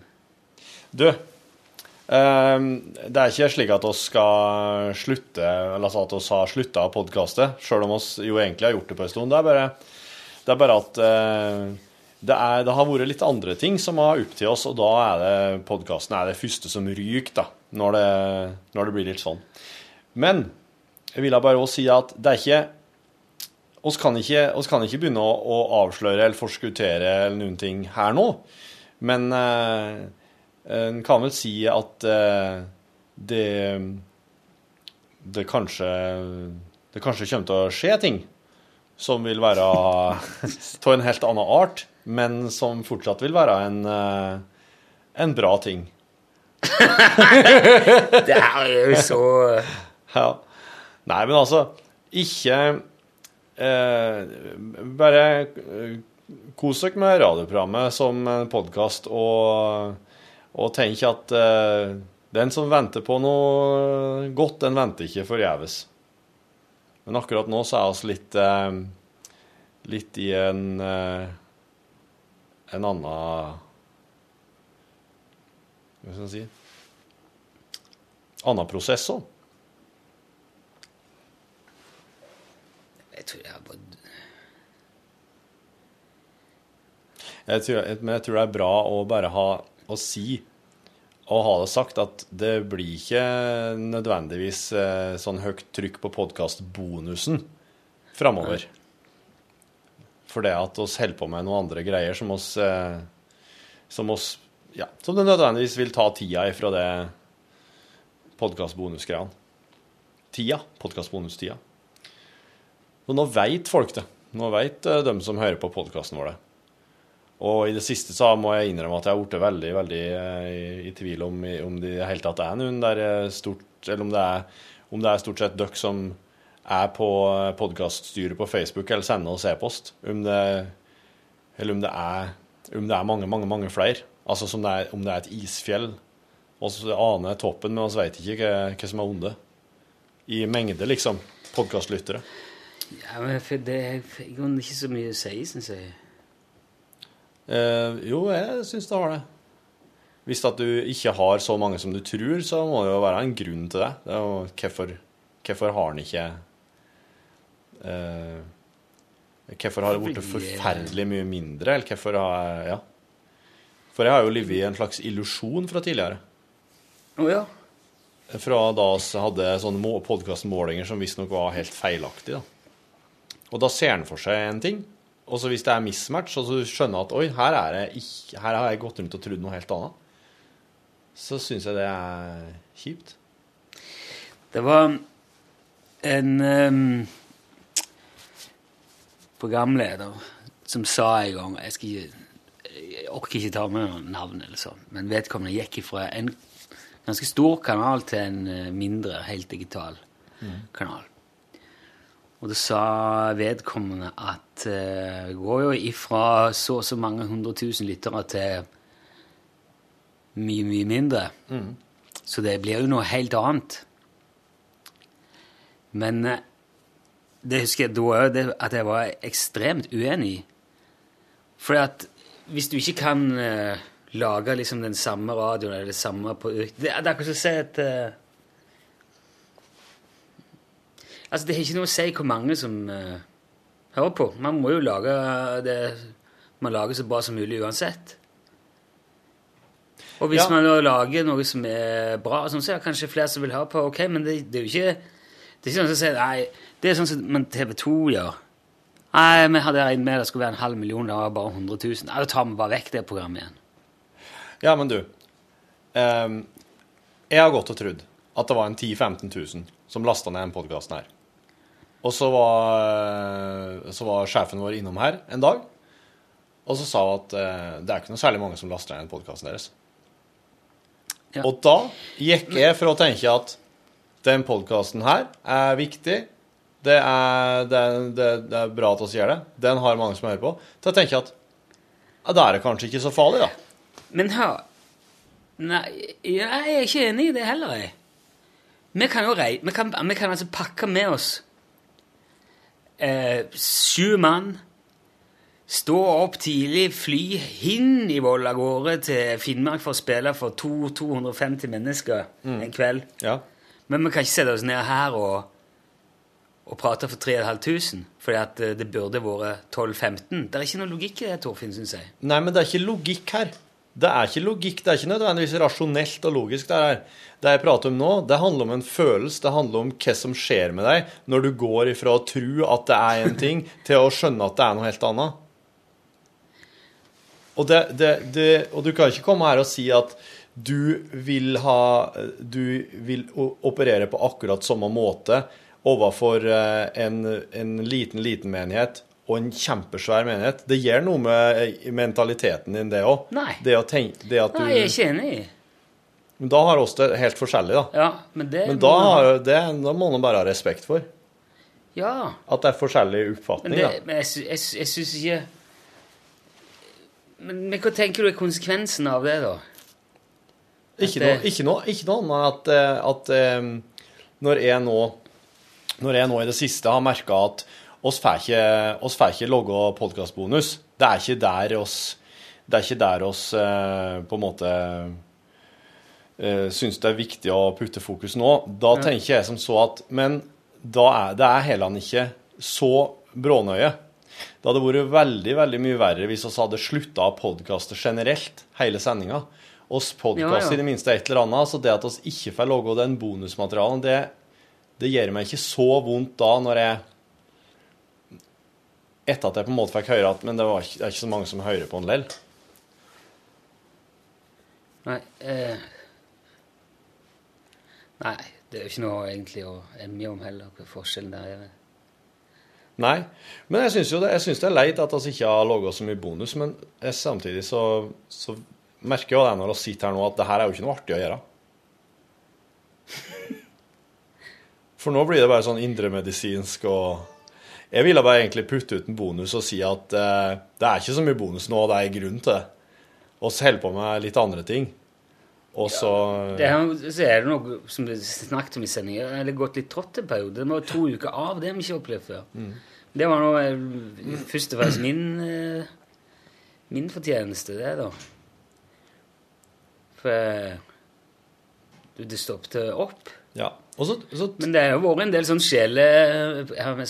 Du, Um, det er ikke slik at vi skal slutte, eller altså at vi har slutta å podkaste, sjøl om vi jo egentlig har gjort det på en stund. Det er bare, det er bare at eh, det, er, det har vært litt andre ting som har til oss, og da er det podkasten er det første som ryker, da, når det, når det blir litt sånn. Men jeg ville bare også si at det er ikke oss kan ikke, oss kan ikke begynne å, å avsløre eller forskuttere eller noen ting her nå, men eh, en kan vel si at eh, det det kanskje det kanskje kommer til å skje ting som vil være av en helt annen art, men som fortsatt vil være en, eh, en bra ting. Det er jo så Ja. Nei, men altså, ikke eh, Bare eh, kos dere med radioprogrammet som en podkast, og, og tenk at eh, den som venter på noe godt, den venter ikke forgjeves. Men akkurat nå så er vi litt eh, litt i en eh, en annen Hva skal jeg si Annen prosess òg. Jeg tror jeg bare Jeg tror, men jeg tror det er bra å bare ha å si og ha det sagt at det blir ikke nødvendigvis eh, sånn høyt trykk på podkastbonusen framover. For det at oss holder på med noen andre greier som oss, eh, som oss ja, som det nødvendigvis vil ta tida ifra det podkastbonusgreiene. Tida. Podkastbonustida. Og nå veit folk det. Nå veit de som hører på podkasten vår det. Og i det siste så må jeg innrømme at jeg har blitt veldig veldig eh, i, i tvil om, om det i det hele tatt er noen der eh, stort Eller om det er, om det er stort sett dere som er på podkaststyret på Facebook eller sender oss e-post. Om om om det er mange, mange, mange flere. Altså som det er, om det er et isfjell. Så aner toppen, men vi vet ikke hva, hva som er onde. I mengde, liksom. Podkastlyttere. Ja, men det er ikke så mye å si, syns jeg. Eh, jo, jeg syns det har det. Hvis at du ikke har så mange som du tror, så må det jo være en grunn til det. det er jo, hvorfor, hvorfor har han ikke eh, Hvorfor har det blitt forferdelig mye mindre? Eller hvorfor har Ja. For jeg har jo levd i en slags illusjon fra tidligere. Å ja. Fra da vi hadde sånne podkastmålinger som visstnok var helt feilaktige. Og da ser han for seg en ting, og så hvis det er mismatch, og så skjønner at oi, her, er ikke, her har jeg gått rundt og trodd noe helt annet, så syns jeg det er kjipt. Det var en ehm, programleder som sa en gang Jeg, skal ikke, jeg orker ikke ta med noen navn, eller sånn, men vedkommende gikk fra en ganske stor kanal til en eh, mindre, helt digital kanal. Og da sa vedkommende at eh, det går jo ifra så og så mange hundre tusen lyttere til mye, mye mindre. Så det blir jo noe helt annet. Men eh, det husker jeg da òg, at jeg var ekstremt uenig i. For at hvis du ikke kan uh, lage liksom den samme radioen eller det samme på Det, det er akkurat som å si at uh, Altså, det har ikke noe å si hvor mange som uh, hører på. Man må jo lage det man lager så bra som mulig uansett. Og hvis Ja. man lager noe som er bra, sånn, så er det kanskje flere som vil høre på. Ok, men det, det er jo ikke det er ikke sånn som sier Nei, det er sånn som men TV 2 gjør. Nei, vi hadde regnet med det skulle være en halv million, det var bare 100 000. Nei, da tar vi bare vekk det programmet igjen. Ja, men du. ehm, jeg har gått og trodd at det var en 10 000-15 000 som lasta ned den podkasten her. Og så var, så var sjefen vår innom her en dag, og så sa hun at eh, det er ikke noe særlig mange som laster ned podkasten deres. Ja. Og da gikk jeg for å tenke at den podkasten her er viktig. Det er, det, er, det, er bra at vi gjør det. Den har mange som hører på. Så jeg tenker at ja, da er det kanskje ikke så farlig, da. Men hør Nei, jeg er ikke enig i det heller, jeg. Vi kan jo rei, vi kan, vi kan altså pakke med oss eh, sju mann, stå opp tidlig, fly Hinnivoll av gårde til Finnmark for å spille for to- 250 mennesker en kveld. Ja. Men vi kan ikke sette oss ned her og, og prate for 3500, fordi at eh, det burde vært 12-15. Det er ikke noe logikk i det, Torfinn, syns jeg. Nei, men det er ikke logikk her. Det er ikke logikk, det er ikke nødvendigvis rasjonelt og logisk. Det, er det jeg prater om nå, det handler om en følelse, det handler om hva som skjer med deg når du går ifra å tro at det er en ting, til å skjønne at det er noe helt annet. Og, det, det, det, og du kan ikke komme her og si at du vil ha Du vil operere på akkurat samme måte overfor eh, en, en liten, liten menighet og en kjempesvær menighet. Det gjør noe med eh, mentaliteten din, det òg. Nei. Det, tenke, det at du Nei, jeg er ikke enig. Men da har oss det helt forskjellig, da. Ja, men det Men da, man det, da må man bare ha respekt for. Ja, At det er forskjellig men, oppfatning, det, da. men jeg, jeg, jeg syns ikke men, men hva tenker du er konsekvensen av det, da? Ikke noe, ikke noe, ikke noe annet enn at, eh, at um, når jeg nå når jeg nå i det siste har merka at oss får ikke, oss får ikke logge podkastbonus Det er ikke der oss Det er ikke der oss eh, på en måte eh, syns det er viktig å putte fokus nå. Da tenker jeg som så at Men da er det er heller ikke så brånøye. Det hadde vært veldig veldig mye verre hvis vi hadde slutta å podkaste generelt, hele sendinga. Oss podkaster Ja, ja. i det minste et eller annet, så det at vi ikke får logge den bonusmaterialen, det, det gjør meg ikke så vondt da når jeg Etter at jeg på en måte fikk høre at Men det, var ikke, det er ikke så mange som hører på en lell. Nei eh, Nei, det er jo ikke noe egentlig å emje om heller, hva forskjellen der er. Nei, men jeg syns det, det er leit at vi ikke har laga så mye bonus, men jeg, samtidig så, så merker jeg jo det når vi sitter her nå, at det her er jo ikke noe artig å gjøre. For nå blir det bare sånn indremedisinsk og Jeg ville bare egentlig putte ut en bonus og si at eh, det er ikke så mye bonus nå, det er grunn til det. Og så holder på med litt andre ting. Og så Det her, så er det noe som vi snakket om i sendingen, eller gått litt trått en periode. Det var to uker av, det har vi ikke opplevd før. Det var nå eh, først og fremst min, eh, min fortjeneste, det, da. For eh, du, det stoppet opp. Ja. Så, så Men det har jo vært en del sånn sjele...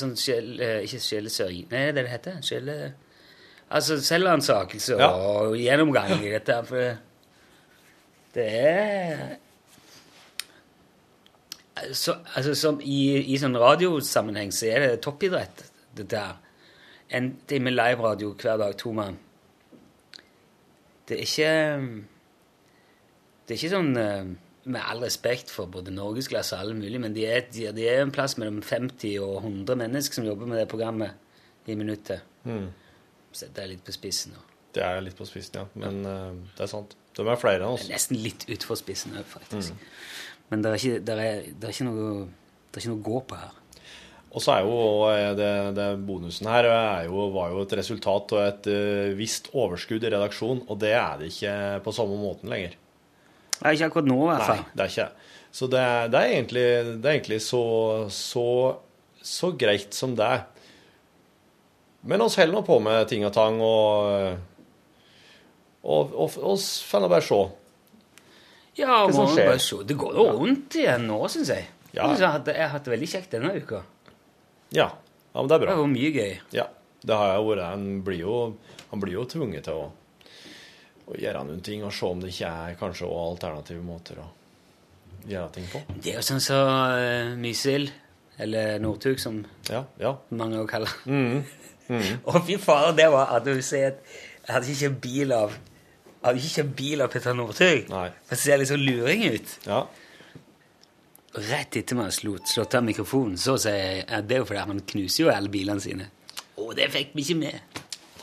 Sånn sjele ikke sjelesørging Nei, det er det det heter? Sjele... Altså selvransakelse Ja. og gjennomgang i dette. For det er så, altså, som i, I sånn radiosammenheng så er det toppidrett, dette her. En time live-radio hver dag, to mann. Det er ikke Det er ikke sånn eh, Med all respekt for både norgesklasse og alle mulige, men de er, de, de er en plass mellom 50 og 100 mennesker som jobber med det programmet i minuttet. Så det er litt på spissen. nå. Det er litt på spissen, ja. Men eh, det er sant. De er flere enn oss. Det er nesten litt utfor spissen òg, faktisk. Men det er, ikke, det, er, det, er ikke noe, det er ikke noe å gå på her. Og så er jo eh, det, det bonusen her er jo, var jo et resultat av et eh, visst overskudd i redaksjon, og det er det ikke på samme måten lenger. Nei, ikke akkurat nå, i hvert fall. Nei, det er ikke det. Så det er, det er egentlig, det er egentlig så, så, så greit som det er. Men oss holder nå på med ting og tang, og oss får nå bare se. Ja, må bare se. Det går jo rundt igjen nå, syns jeg. Ja. Jeg har hatt- det veldig kjekt denne uka. Ja. ja, men det er Det bra. har vært mye gøy. Ja, det har jeg vært. Han blir jo, han blir jo tvunget til å, å gjøre noen ting og se om det ikke er kanskje også alternative måter å gjøre ting på. Det er jo sånn som uh, Mysil, eller Northug, som Ja, ja. mange også kaller Mm. Å, fy fader, det var at du sier at jeg hadde ikke kjøpt bil av jeg hadde ikke kjøpt bil av Petter Northug. For det ser litt sånn luring ut. ja. Rett etter vi har slått av mikrofonen, så sier jeg at det er jo fordi han knuser jo alle bilene sine. Å, det fikk vi ikke med.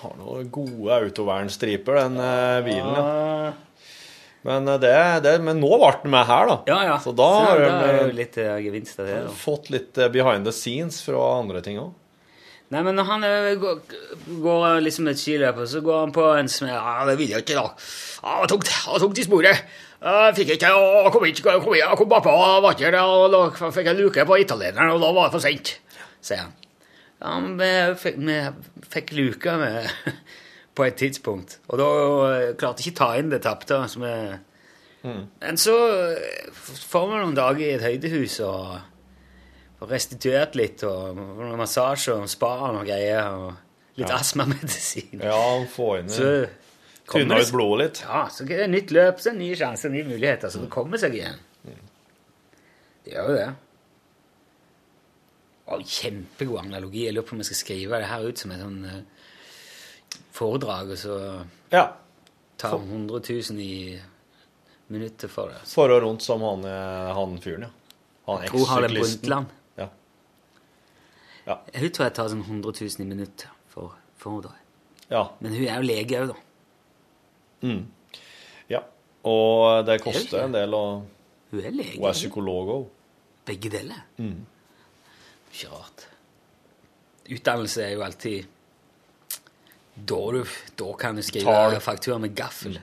Har noen gode autovernstriper, den eh, bilen. ja. Ja, Men, eh, det, det, men nå ble den med her, da. ja. ja. Så da har er eh, litt uh, gevinst av det. da. fått litt eh, behind the scenes fra andre ting òg. Nei, men når han eh, går, går liksom et skiløp, og så går han på en smell Ja, det vil jeg ikke, da. Ja, det var tungt. I sporet. Jeg fikk ikke å komme inn, kom, kom bakpå, og da fikk jeg luke på italieneren, og da var det for sent, sier han. Ja, vi fikk, vi fikk luka med, på et tidspunkt, og da eh, klarte jeg ikke ta inn det tapte. jeg- Men så eh, får vi noen dager i et høydehus og og restituert litt, og noen massasje og spa og noe greier, og litt astmamedisin. Ja, få inn det. kommer Tynna ut blodet litt. Ja, så er det nytt løp, så er det nye sjanser, nye muligheter, så det kommer seg igjen. Det gjør jo det. Og kjempegod analogi. Jeg lurer på om jeg skal skrive det her ut som et sånn eh, foredrag, og så Ja. ta 100 000 i minuttet for det. For og rundt som han, eh, han fyren, ja. Han tror Harlem. Brundtland. Ja. Ja. Hun tror jeg tar sånn 100 000 i minuttet for foredrag. ja. Men hun er jo lege òg, da. Ja. Og det koster en del, å Hun er lege. hun er psykolog òg. Begge deler. Ikke rart. Utdannelse er jo alltid Da, du, da kan du skrive Tar- faktura med gaffel.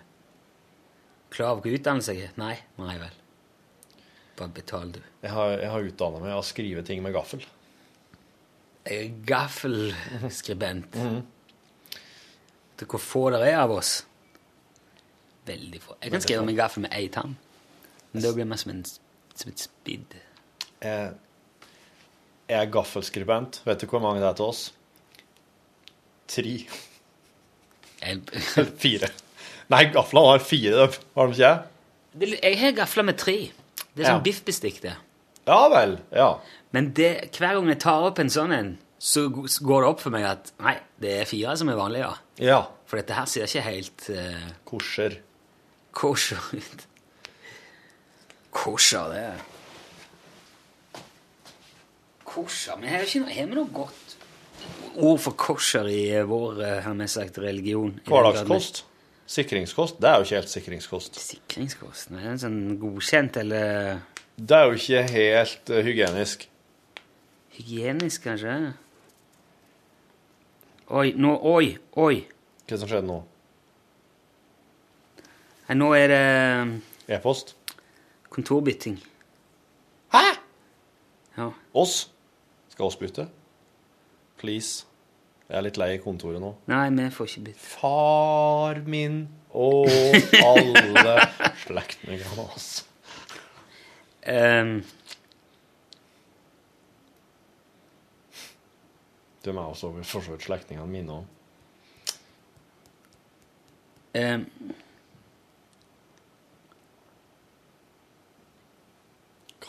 Klar over hva utdannelse jeg er? Nei. Nei vel. Bare betal, du. Jeg har, jeg har utdanna meg å skrive ting med gaffel. Jeg er gaffelskribent. Til hvor få det er av oss. Veldig få. Jeg kan skrive med gaffel med ei tann. Men da blir mer som, en, som et spidd. Jeg, jeg er gaffelskribent. Vet du hvor mange det er til oss? Tre. Eller fire. Nei, gaflene har fire, har de ikke? Jeg har gafler med tre. Det er Ja. sånn biffbestikk, det. Ja vel. Ja. Men det, hver gang jeg tar opp en sånn en, så går det opp for meg at nei, det er fire som er vanlige. Ja. Ja. For dette her ser ikke helt uh, Kosjer Kosjer ut. Kosher, det er Kosher Men har vi noe, godt ord for kosher i eh, vår eh, har vi sagt, religion? Hverdagskost. Sikringskost. Det er jo ikke helt sikringskost. Sikringskost? Er det sånn godkjent eller Det er jo ikke helt eh, hygienisk. hygienisk, kanskje? Oi, nå Oi, oi. Hva som skjedde nå? Nei, nå er det E-post? kontorbytting. Hæ? Ja. Oss? Skal oss bytte? Please. Jeg er litt lei i kontoret nå. Nei, vi får ikke bytte. Far min og alle slektningene hans. Um, De er også for så vidt slektningene mine òg. um,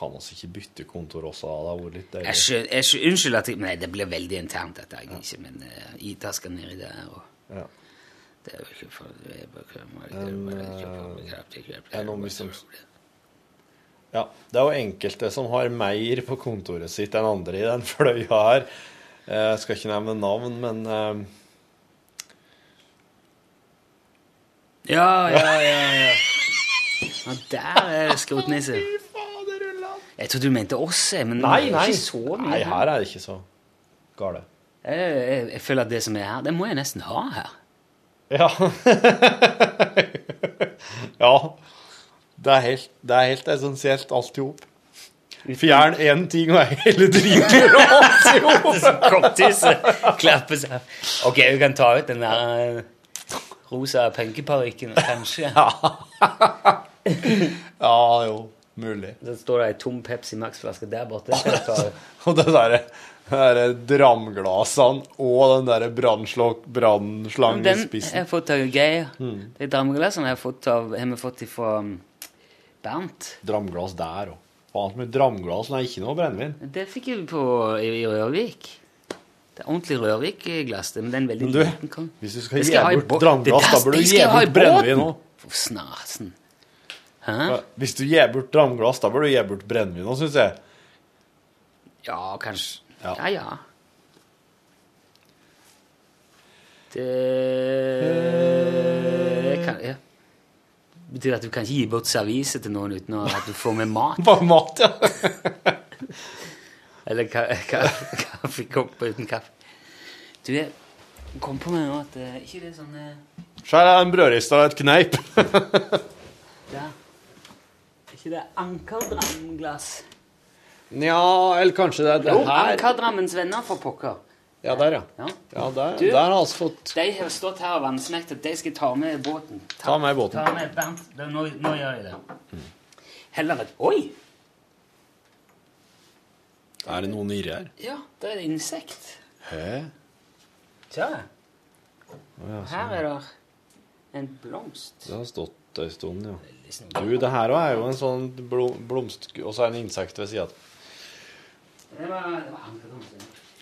Kan oss ikke bytte kontor også? Det hadde litt jeg deilig. jeg Unnskyld at jeg Nei, det blir veldig internt, dette, egentlig, men uh, Ida skal ned i det her. og Ja. Det er jo ikke for det er bare- det ikke Ja, det er jo enkelte som har mer på kontoret sitt enn andre i den fløya her. Jeg skal ikke nevne navn, men eh, Ja, ja, ja. ja. ja der er det skrotnisse. Jeg trodde du mente oss, men Nei, nei. ikke så mye. Nei, her er det ikke så gale. Jeg, jeg, jeg føler at det som er her, det må jeg nesten ha her. Ja. ja. Det er helt, det er helt essensielt alt i hop. Fjern én ting, og hele driten og alt i hop. Ok, vi kan ta ut den der eh, rosa punkeparykken, kanskje. Ja, jo. Mulig. Så står det ei tom Pepsi Max-flaske der borte. Den. Og det derre der dramglassene og den derre Den brannslangespissen. har jeg fått av Geir. De dameglassene har fått av, har vi fått fra um, Bernt. Dramglass der òg. Faen så mye dramglass, er ikke noe brennevin. Det fikk vi på i, i Rørvik. Det er ordentlig Rørvik-glass, men det er en veldig Men du, liten kan. hvis du skal skal gi bort dramglass, da burde bør du gi bort brennevin òg. For snasen. Hæ? Hvis du gir bort dramglass, da bør du gi bort brennevin òg, syns jeg. Ja, kanskje. Ja. Ja, ja. Det kan ja. Betyr det at du kan ikke gi bort servise til noen uten at du får med mat? Bare mat, ja. Eller ka ka kaffekopp uten kaffe? Du, jeg kom på meg nå at eh, ikke det er sånn Skjær Så her er en brødrister og et kneip. Der. Ikke det Ankerdramglass? Nja, eller kanskje det er det Jo, her. Ankerdrammens venner, for pokker. Ja, der, ja. Ja. Ja, der, Du- der har vi altså fått De har stått her og vannsmekt at de skal ta med båten. Ta med båten. Ta med Bernt. Det- Nå, nå gjør jeg det. Heller et Oi! Er det noe nedi her? Ja, det er et insekt. Hæ? Tja. Her er det en blomst. Det har stått ei stund, ja. Liksom. Du, det her er jo en sånn blom, blomst... Og så er det en insekt ved sida. Det var, det var.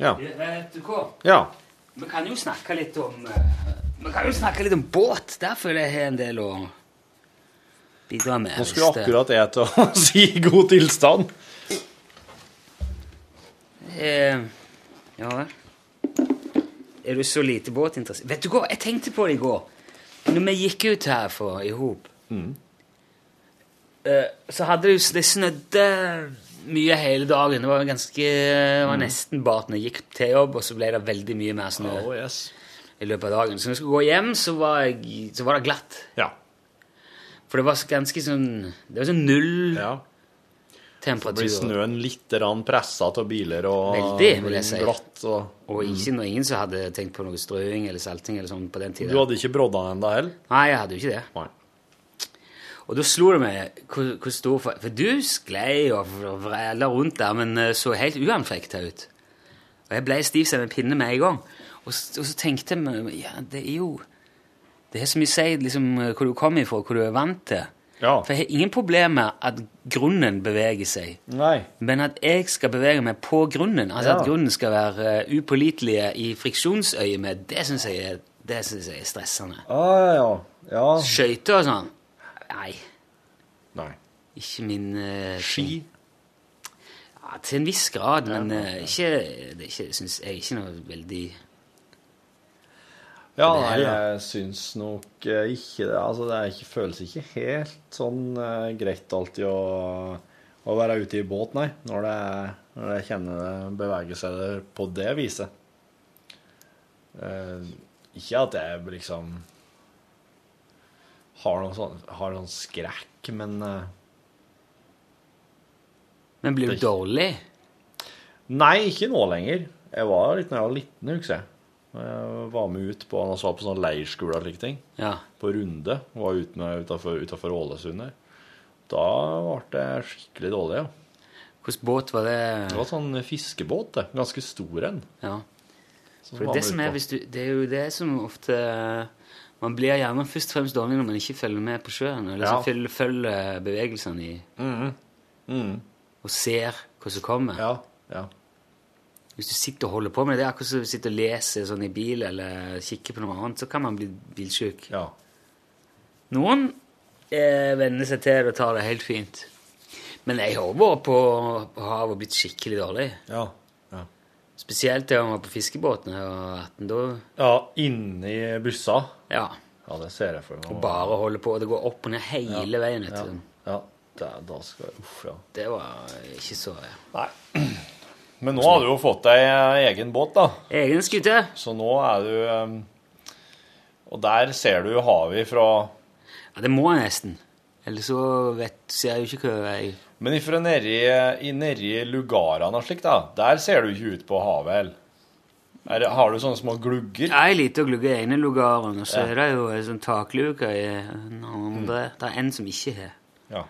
Ja. Vet du hva? ja. Vi kan jo snakke litt om eh, Vi kan jo snakke litt om båt. Der føler jeg har en del å bidra med. Nå skulle akkurat jeg til å si god tilstand. Eh, ja vel. Er du så lite båtinteressert? Vet du hva, jeg tenkte på det i går. Når vi gikk ut her for, i hop, eh, så hadde det jo Det snødde mye hele dagen. Det var ganske det var nesten bart når jeg gikk til jobb, og så ble det veldig mye mer snø Oh, yes. i løpet av dagen. Så når jeg skulle gå hjem, så var, jeg, så var det glatt. Ja. For det var ganske sånn Det var sånn null ja. temperatur. Blir snøen litt pressa av biler og Veldig, vil jeg si. glatt? Og... Og ikke mm. ingen som hadde tenkt på noe strøing eller salting eller sånn på den Du hadde ikke brodda ennå heller? Nei, jeg hadde jo ikke det. Nei. Og da slo det meg hvor, hvor stor For, for du sklei og vræla rundt der, men eh, så helt uanfekta ut. Og jeg ble stiv som en pinne med en gang. Og, og så tenkte jeg ja, det er jo Det er så mye å si liksom, hvor du kommer ifra, hvor du er vant til. Ja. For jeg har ingen problemer med at grunnen beveger seg. Nei. Men at jeg skal bevege meg på grunnen, altså Ja. at grunnen skal være uh, upålitelige i friksjonsøyemed, det syns jeg, jeg er stressende. Ah, ja. ja. Skøyter og sånn Nei, Nei. ikke min uh, Ski? Ja, til en viss grad, men uh, ikke, det er ikke, synes jeg er ikke noe veldig Ja, nei, jeg syns nok eh, ikke det. Altså, det ikke, føles ikke helt sånn uh, greit alltid å, å være ute i båt, nei. Når, det, når jeg kjenner det beveger seg på det viset. Uh, ikke at jeg liksom har noen sånn, har noen skrekk, men uh, Men blir du dårlig? Nei, ikke nå lenger. Jeg var litt når jeg var liten, husker jeg. Jeg var med ut på, han var på sånn leirskole og slike ting. Ja. På runde. Var ute med utenfor Ålesund der. Da ble jeg skikkelig dårlig, ja. Hvilken båt var det? Det var sånn fiskebåt, det. Ganske stor en. Ja. som det, som er, du, det er jo det som ofte Man blir gjerne først og fremst dårlig når man ikke følger med på sjøen. Eller Ja. følger, følger bevegelsene i, Mm, og ser hva som kommer. ja, ja. Hvis du sitter og holder på med det, akkurat som du sitter og leser sånn i bil eller kikker på noe annet, så kan man bli bilsjuk. ja. Noen eh, venner seg til det og tar det helt fint. Men jeg har vært på, havet og blitt skikkelig dårlig. Ja. Spesielt da han var på fiskebåten her. At 18. Da, ja inni bussa. ja, Ja, det ser jeg for meg. og bare holde på. Det går opp og ned hele veien. etter Ja, ja. Det, da skal jeg Uff, ja. Det var ikke så ja. Nei. Men nå har du jo fått deg eh, egen båt, da. Egen skute. Så nå er du um, Og der ser du havet fra Ja, det må jeg nesten. Ellers så vet, ser jeg jo ikke hva jeg Men ifra nedi, i nedi lugarene og slikt, da, der ser du ikke ut på havet, eller? Er, har du sånne små glugger? Ja, ei lita glugge i ene lugaren, og så Ja. er det jo en sånn takluke i den andre. Det er en som ikke har. Ja.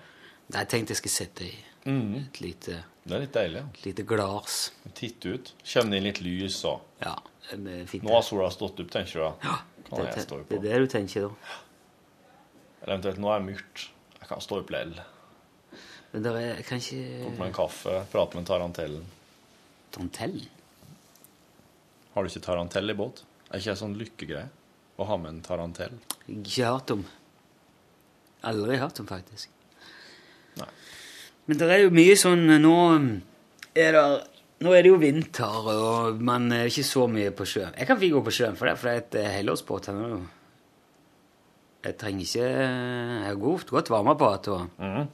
Det har jeg tenkt jeg skal sette i Mm. et lite, Det er litt deilig. ja. et lite glass. Titte ut. Kommer det inn litt lys, og Ja, fint. Nå har sola stått opp, tenker du da? Ja, det, det, det er det du tenker da. Eller eventuelt nå er det mørkt. Kan stå opp lell. Men det er kanskje Tok meg en kaffe, prate med tarantellen. Tarantellen? Har du ikke tarantell i båt? Er ikke det sånn lykkegreie? Å ha med en tarantell? Ikke hørt om. Aldri hørt om, faktisk. Nei. Men det er jo mye sånn Nå er det nå er det jo vinter, og man er ikke så mye på sjøen. Jeg kan fint gå på sjøen, for det, for det er et eh, helårsbåt. her nå. Jeg trenger ikke Jeg har godt, godt på, Og, mm.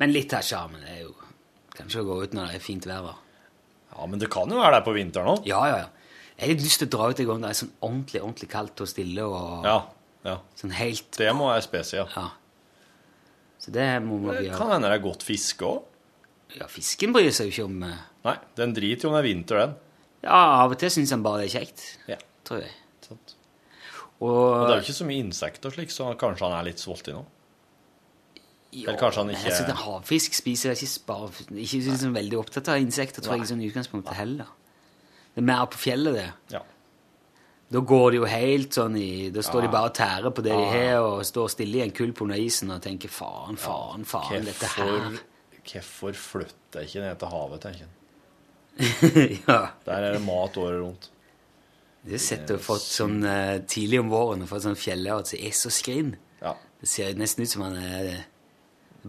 Men litt av sjarmen er jo kanskje å gå ut når det er fint vær. Ja, men det kan jo være der på vinteren òg. Ja, ja, ja. Jeg har litt lyst til å dra ut en gang det er sånn ordentlig ordentlig kaldt og stille. og Ja, ja. sånn helt Det må jeg spese, ja. Så det må man Det gjøre. kan hende det er godt fiske òg. Ja, fisken bryr seg jo ikke om eh, Nei, den driter jo om det er vinter, den. Ja, av og til syns han bare det er kjekt. Ja. Tror jeg. Sant. Og, Og det er jo ikke så mye insekter slik, så kanskje han er litt sulten nå. Jo, eller kanskje han men ikke- altså, Havfisk spiser jeg ikke bare Ikke liksom veldig opptatt av insekter, tror jeg, sånn i utgangspunktet heller. Det er mer på fjellet, det. Ja. Da går de jo helt sånn i Da står de bare og tærer på det de har, og står stille i en kulp under isen og tenker faen, faen, faen, dette her. Hvorfor, hvorfor flytter jeg ikke ned til havet, tenker jeg. ja. Der er det mat året rundt. Det har sett og fått sånn eh, tidlig om våren og fått sånn fjellært som er så skrinn. Ja. Det ser nesten ut som han er er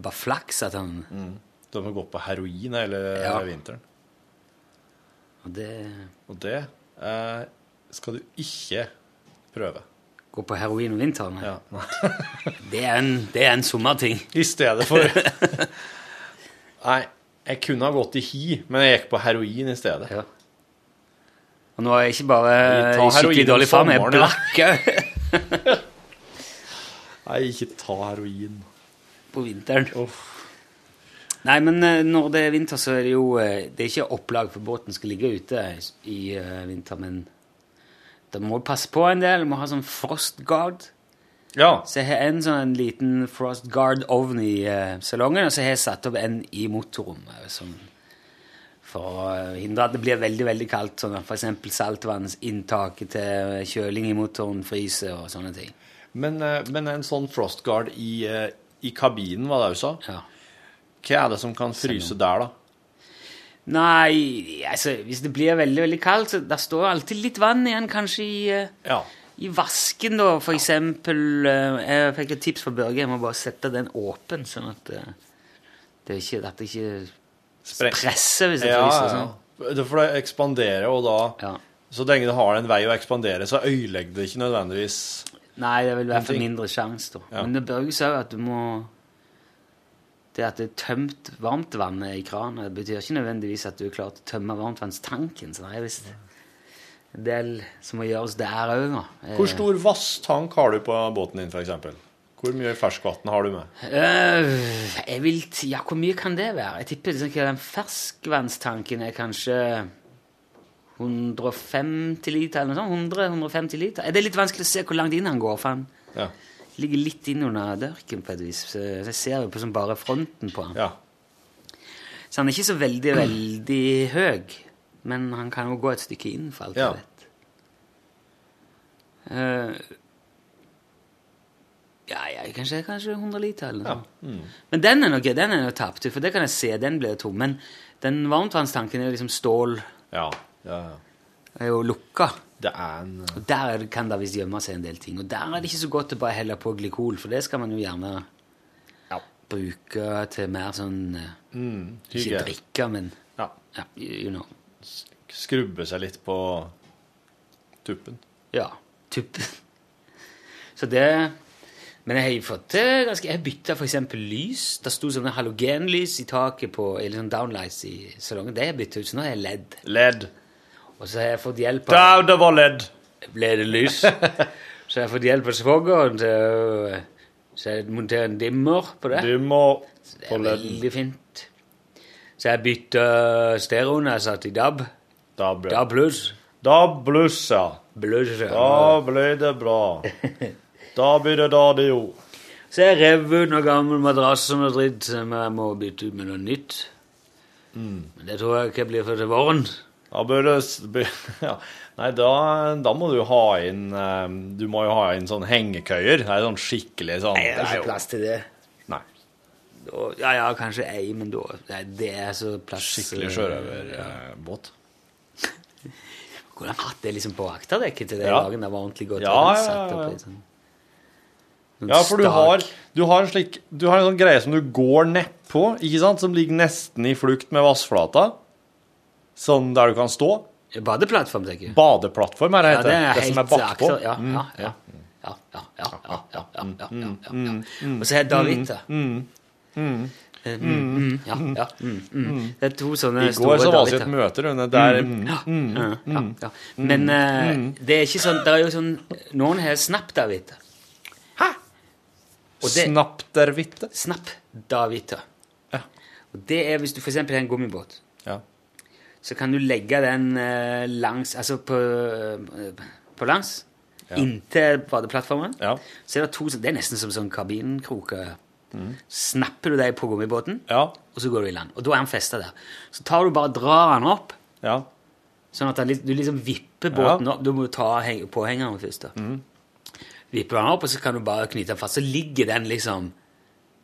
bare flaks at han De har gått på heroin hele Ja. vinteren. Og det Og det eh, skal du ikke prøve. gå på heroin om vinteren. Ja. Det, er en, det er en sommerting. I stedet for Nei, jeg kunne ha gått i hi, men jeg gikk på heroin i stedet. Ja. Og nå er jeg ikke bare skikkelig dårlig form, jeg er blakk òg Nei, ikke ta heroin. på vinteren. Nei, men eh, når det er vinter, så er det jo eh, Det er ikke opplag for båten skal ligge ute i eh, vinter, men da må du passe på en del. Du må ha sånn frost guard. Ja. Så jeg har en sånn liten frost guard-ovn i eh, salongen, og så har jeg satt opp en i motorrommet. Sånn, for å hindre at det blir veldig veldig kaldt, sånn f.eks. saltvannsinntaket til kjøling i motoren fryser og sånne ting. Men, eh, men en sånn frostguard i, eh, i kabinen, var det du sa? Ja. Hva er det som kan fryse der, da? Nei, altså, hvis det blir veldig veldig kaldt, så der står alltid litt vann igjen, kanskje i, eh, Ja. i vasken, da, for eksempel. Jeg fikk et tips fra Børge, jeg må bare sette den åpen, sånn at det, det ikke, at det ikke Spre- presser hvis det Ja, ja. Sånn. Ja. For det ekspandere, og da Ja. Så lenge det har en vei å ekspandere, så ødelegger det ikke nødvendigvis Nei, det vil være Ingenting. mindre sjanse, da. Ja. Men det bør jo si at du må Det at det er tømt varmtvannet i kranen, betyr ikke nødvendigvis at du er klar til å tømme varmtvannstanken. Så det er visst en del som må gjøres der òg. Eh, Hvor stor vasstank har du på båten din, f.eks.? Hvor mye ferskvann har du med? Uh, jeg vil Ja, hvor mye kan det være? Jeg tipper liksom, den ferskvannstanken er kanskje 150 liter eller noe sånt. 100-150 liter. Det er litt vanskelig å se hvor langt inn han går, for han Ja. ligger litt inn under dørken på et vis. Så jeg ser jo på som bare fronten på han. ja. Så han er ikke så veldig, veldig høy. Men han kan jo gå et stykke inn, for alt Ja. vet. Eh, ja, kanskje, kanskje 100 liter eller noe Ja. mm. Men den er nok den er nok tapt, for det kan jeg se, den blir tom. Men den varmtvannstanken er jo liksom stål, Ja. ja. ja. er jo lukka. Det er en Og der er det- kan det visst gjemme seg en del ting. Og der er det ikke så godt å bare helle på glykol, for det skal man jo gjerne Ja. bruke til mer sånn eh, mm, Ikke drikke, men Ja. ja, you know. Skrubbe seg litt på tuppen. Ja, tuppen. Så det Men jeg har fått til ganske Jeg bytta f.eks. lys. Det sto sånne halogenlys i taket på Eller sånn downlights i salongen. Det har jeg bytta ut, så nå er jeg ledd. Ledd. Og så har jeg fått hjelp av Da, det var ledd. Ble det lys? så jeg har fått hjelp av svogeren til å så jeg en dimmer på det. Dimmer på ledden. Det på er veldig fint. Så jeg bytta stereoen. Jeg satt i DAB. DAB pluss. DAB pluss. Da blussa. Bluss. Da ble det bra. Da blir det da det jo. Så jeg rev ut noen gammel madrass og noe dritt som jeg må bytte ut med noe nytt. Men det tror jeg ikke blir før til våren. Da bør det ja. Nei, da, da må du ha inn eh, Du må jo ha inn sånn hengekøyer. Det er sånn skikkelig sånn Nei, det er ikke plass til det. Nei. Da, ja, ja, kanskje ei, men da Nei, det er så plass Skikkelig eh, sjørøverbåt. Kunne hatt det liksom på akterdekket til det Ja. dagen det var ordentlig godt? Ja, og ja, ja, opp ja. Ja, for du har, du har, en, slik, du har en sånn greie som du går nedpå, ikke sant? Som ligger nesten i flukt med vassflata. Sånn der du kan stå. Badeplattform, tenker jeg. Badeplattform er det. Ja, det, det, som er bakpå. Mm. Ja, ja, ja. Ja, ja, ja, ja, ja, mm, mm, ja, ja, ja. Og så er det Davita. Mm, mm, Mm, ja, ja. Det er to sånne I går så var det et møte under der Men eh, det er ikke sånn Det er jo sånn Noen har snap-Davita. Snaptervitte. Snap-Davita. Ja. Og det er hvis du f.eks. har en gummibåt. Ja. så kan du legge den eh, langs Altså på, eh, på langs. Inntil badeplattformen. Ja. Så er det to Det er nesten som sånn kabinkroker. Snapper du deg på gummibåten, Ja. og så går du i land. Og da er han festa der. Så tar du bare drar han opp, Ja. sånn at han, du liksom vipper båten opp. Du må ta heng- påhengeren først. da. Vipper den opp, og så kan du bare knyte den fast. Så ligger den liksom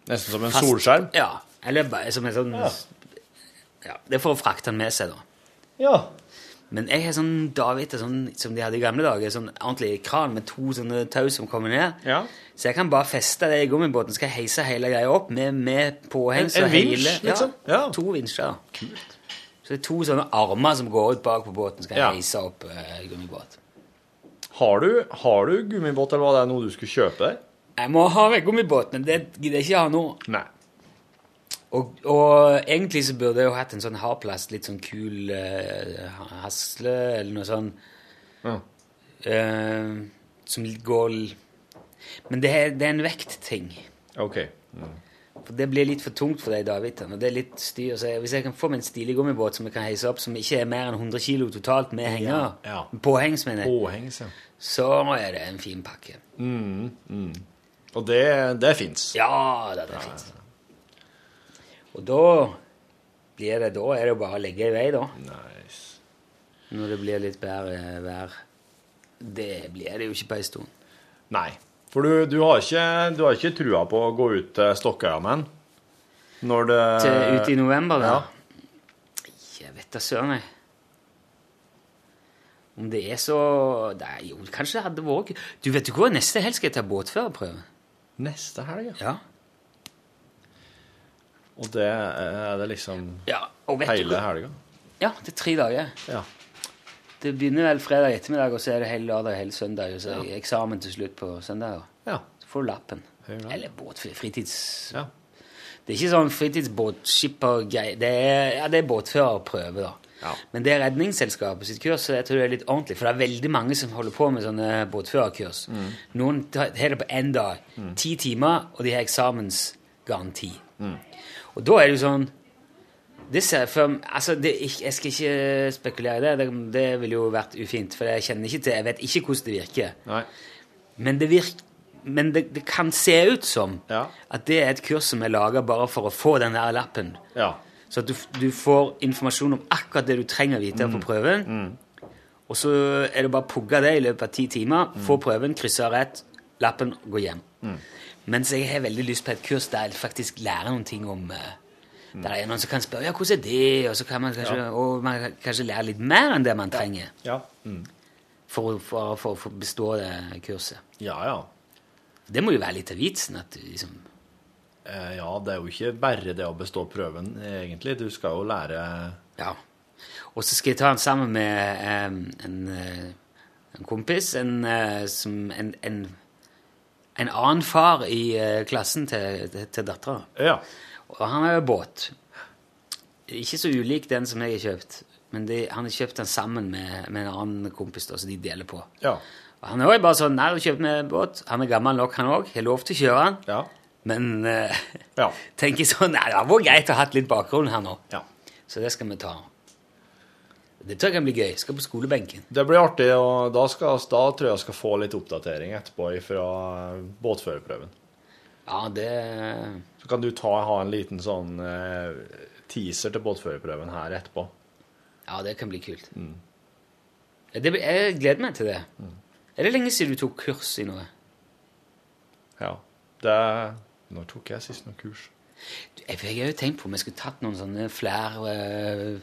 Nesten som en fast. solskjerm. Ja. Eller bare som en sånn ja. Det er for å frakte den med seg, da. Ja. Men jeg har sånn David sånn, som de hadde i gamle dager, sånn ordentlig kran med to sånne tau som kommer ned. Ja. Så jeg kan bare feste det i gummibåten, skal heise hele greia opp med, med påheng. En- en vinsj, hele- liksom? Ja, Ja. to vinsjer. Kult. Så det er to sånne armer som går ut bak på båten, skal Ja. heise opp uh, gummibåt. Har du, har du gummibåt, eller var det noe du skulle kjøpe? Jeg må ha veggumibåt, men det gidder jeg ikke ha nå. Nei. Og, og egentlig så burde jeg jo hatt en sånn hardplast, litt sånn kul uh, hasle eller noe sånn Ja. Uh, som går Men det er, det er en vektting. OK. For Det blir litt for tungt for deg, David. Og det er litt styr. Så jeg, hvis jeg kan få meg en stilig gummibåt som jeg kan heise opp, som ikke er mer enn 100 kilo totalt med henger, ja. påhengs, mener jeg, Påhengs, ja. så er det en fin pakke. Og det, det fins. Ja da, det er fint. Og da blir det Da er det jo bare å legge i vei, da. Nice. Når det blir litt bedre vær. Det blir det jo ikke på ei stund. Nei. For du, du, har ikke, du har ikke trua på å gå ut til Stokkøya med den? Når det Til, ute i november, da? Ja. Jeg vet da søren, jeg. Om det er så Nei, jo, kanskje det hadde vært Du, vet du hva? Neste helg skal jeg ta båtførerprøve. Neste helg, ja. Og det er det liksom ja. Hele helga? Ja, det er tre dager. Ja. Det begynner vel fredag ettermiddag, og så er det hele lørdag og hele søndag. Og så er det eksamen til slutt på søndag. ja. Så får du lappen. Eller båtfri, fritids... ja. Det er ikke sånn fritidsbåtskippergreie. Det er, ja, det er båtførerprøve, da. Ja. Men det er Redningsselskapet sitt kurs, så jeg tror det er litt ordentlig. For det er veldig mange som holder på med sånne båtførerkurs. Mm. Noen har det på én dag. Ti timer, og de har eksamensgaranti. Mm. Og da er det jo sånn det ser, for, altså, det, Jeg skal ikke spekulere i det. det. Det ville jo vært ufint, for jeg kjenner ikke til Jeg vet ikke hvordan det virker. Nei. Men det, virk, men det, det kan se ut som Ja. at det er et kurs som er laga bare for å få den der lappen. Ja. Så at du, du får informasjon om akkurat det du trenger å vite på prøven. Og så er det bare å pugge det i løpet av ti timer, få prøven, krysse av rett, lappen, gå hjem. Mens jeg har veldig lyst på et kurs der jeg faktisk lærer noen ting om eh, Der er noen som kan spørre ja, hvordan er det, og så kan man kanskje, og man kan kanskje lære litt mer enn det man trenger Ja. Mm. for, å- for, for, for å bestå det kurset. ja, ja. Det må jo være litt av vitsen. at du liksom Eh, ja, det er jo ikke bare det å bestå prøven, egentlig. Du skal jo lære Ja. Og så skal jeg ta den sammen med em, en, eh, en kompis, en, eh, som, en, en, en annen far i eh, klassen til, til, til dattera. Ja. Og han har jo båt. Ikke så ulik den som jeg har kjøpt, men de, han har kjøpt den sammen med, med en annen kompis, da, som de deler på. Ja. Og han er jo bare sånn Nei, du kjøpte kjøpt meg båt. Han er gammel nok, han òg. Har lov til å kjøre den. Ja. Men uh, Ja. tenker sånn Nei, det hadde vært greit å ha litt bakgrunn her nå. ja. Så det skal vi ta. Det tror jeg kan bli gøy. Skal på skolebenken. Det blir artig, og da, skal, da tror jeg jeg skal få litt oppdatering etterpå fra båtførerprøven. Ja, det Så kan du ta, ha en liten sånn eh, teaser til båtførerprøven her etterpå. Ja, det kan bli kult. Det, jeg gleder meg til det. Er det lenge siden du tok kurs i noe? Ja. Det Når tok jeg sist noe kurs? Du, Jeg, jeg har jo tenkt på om jeg skulle tatt noen sånne flere øh,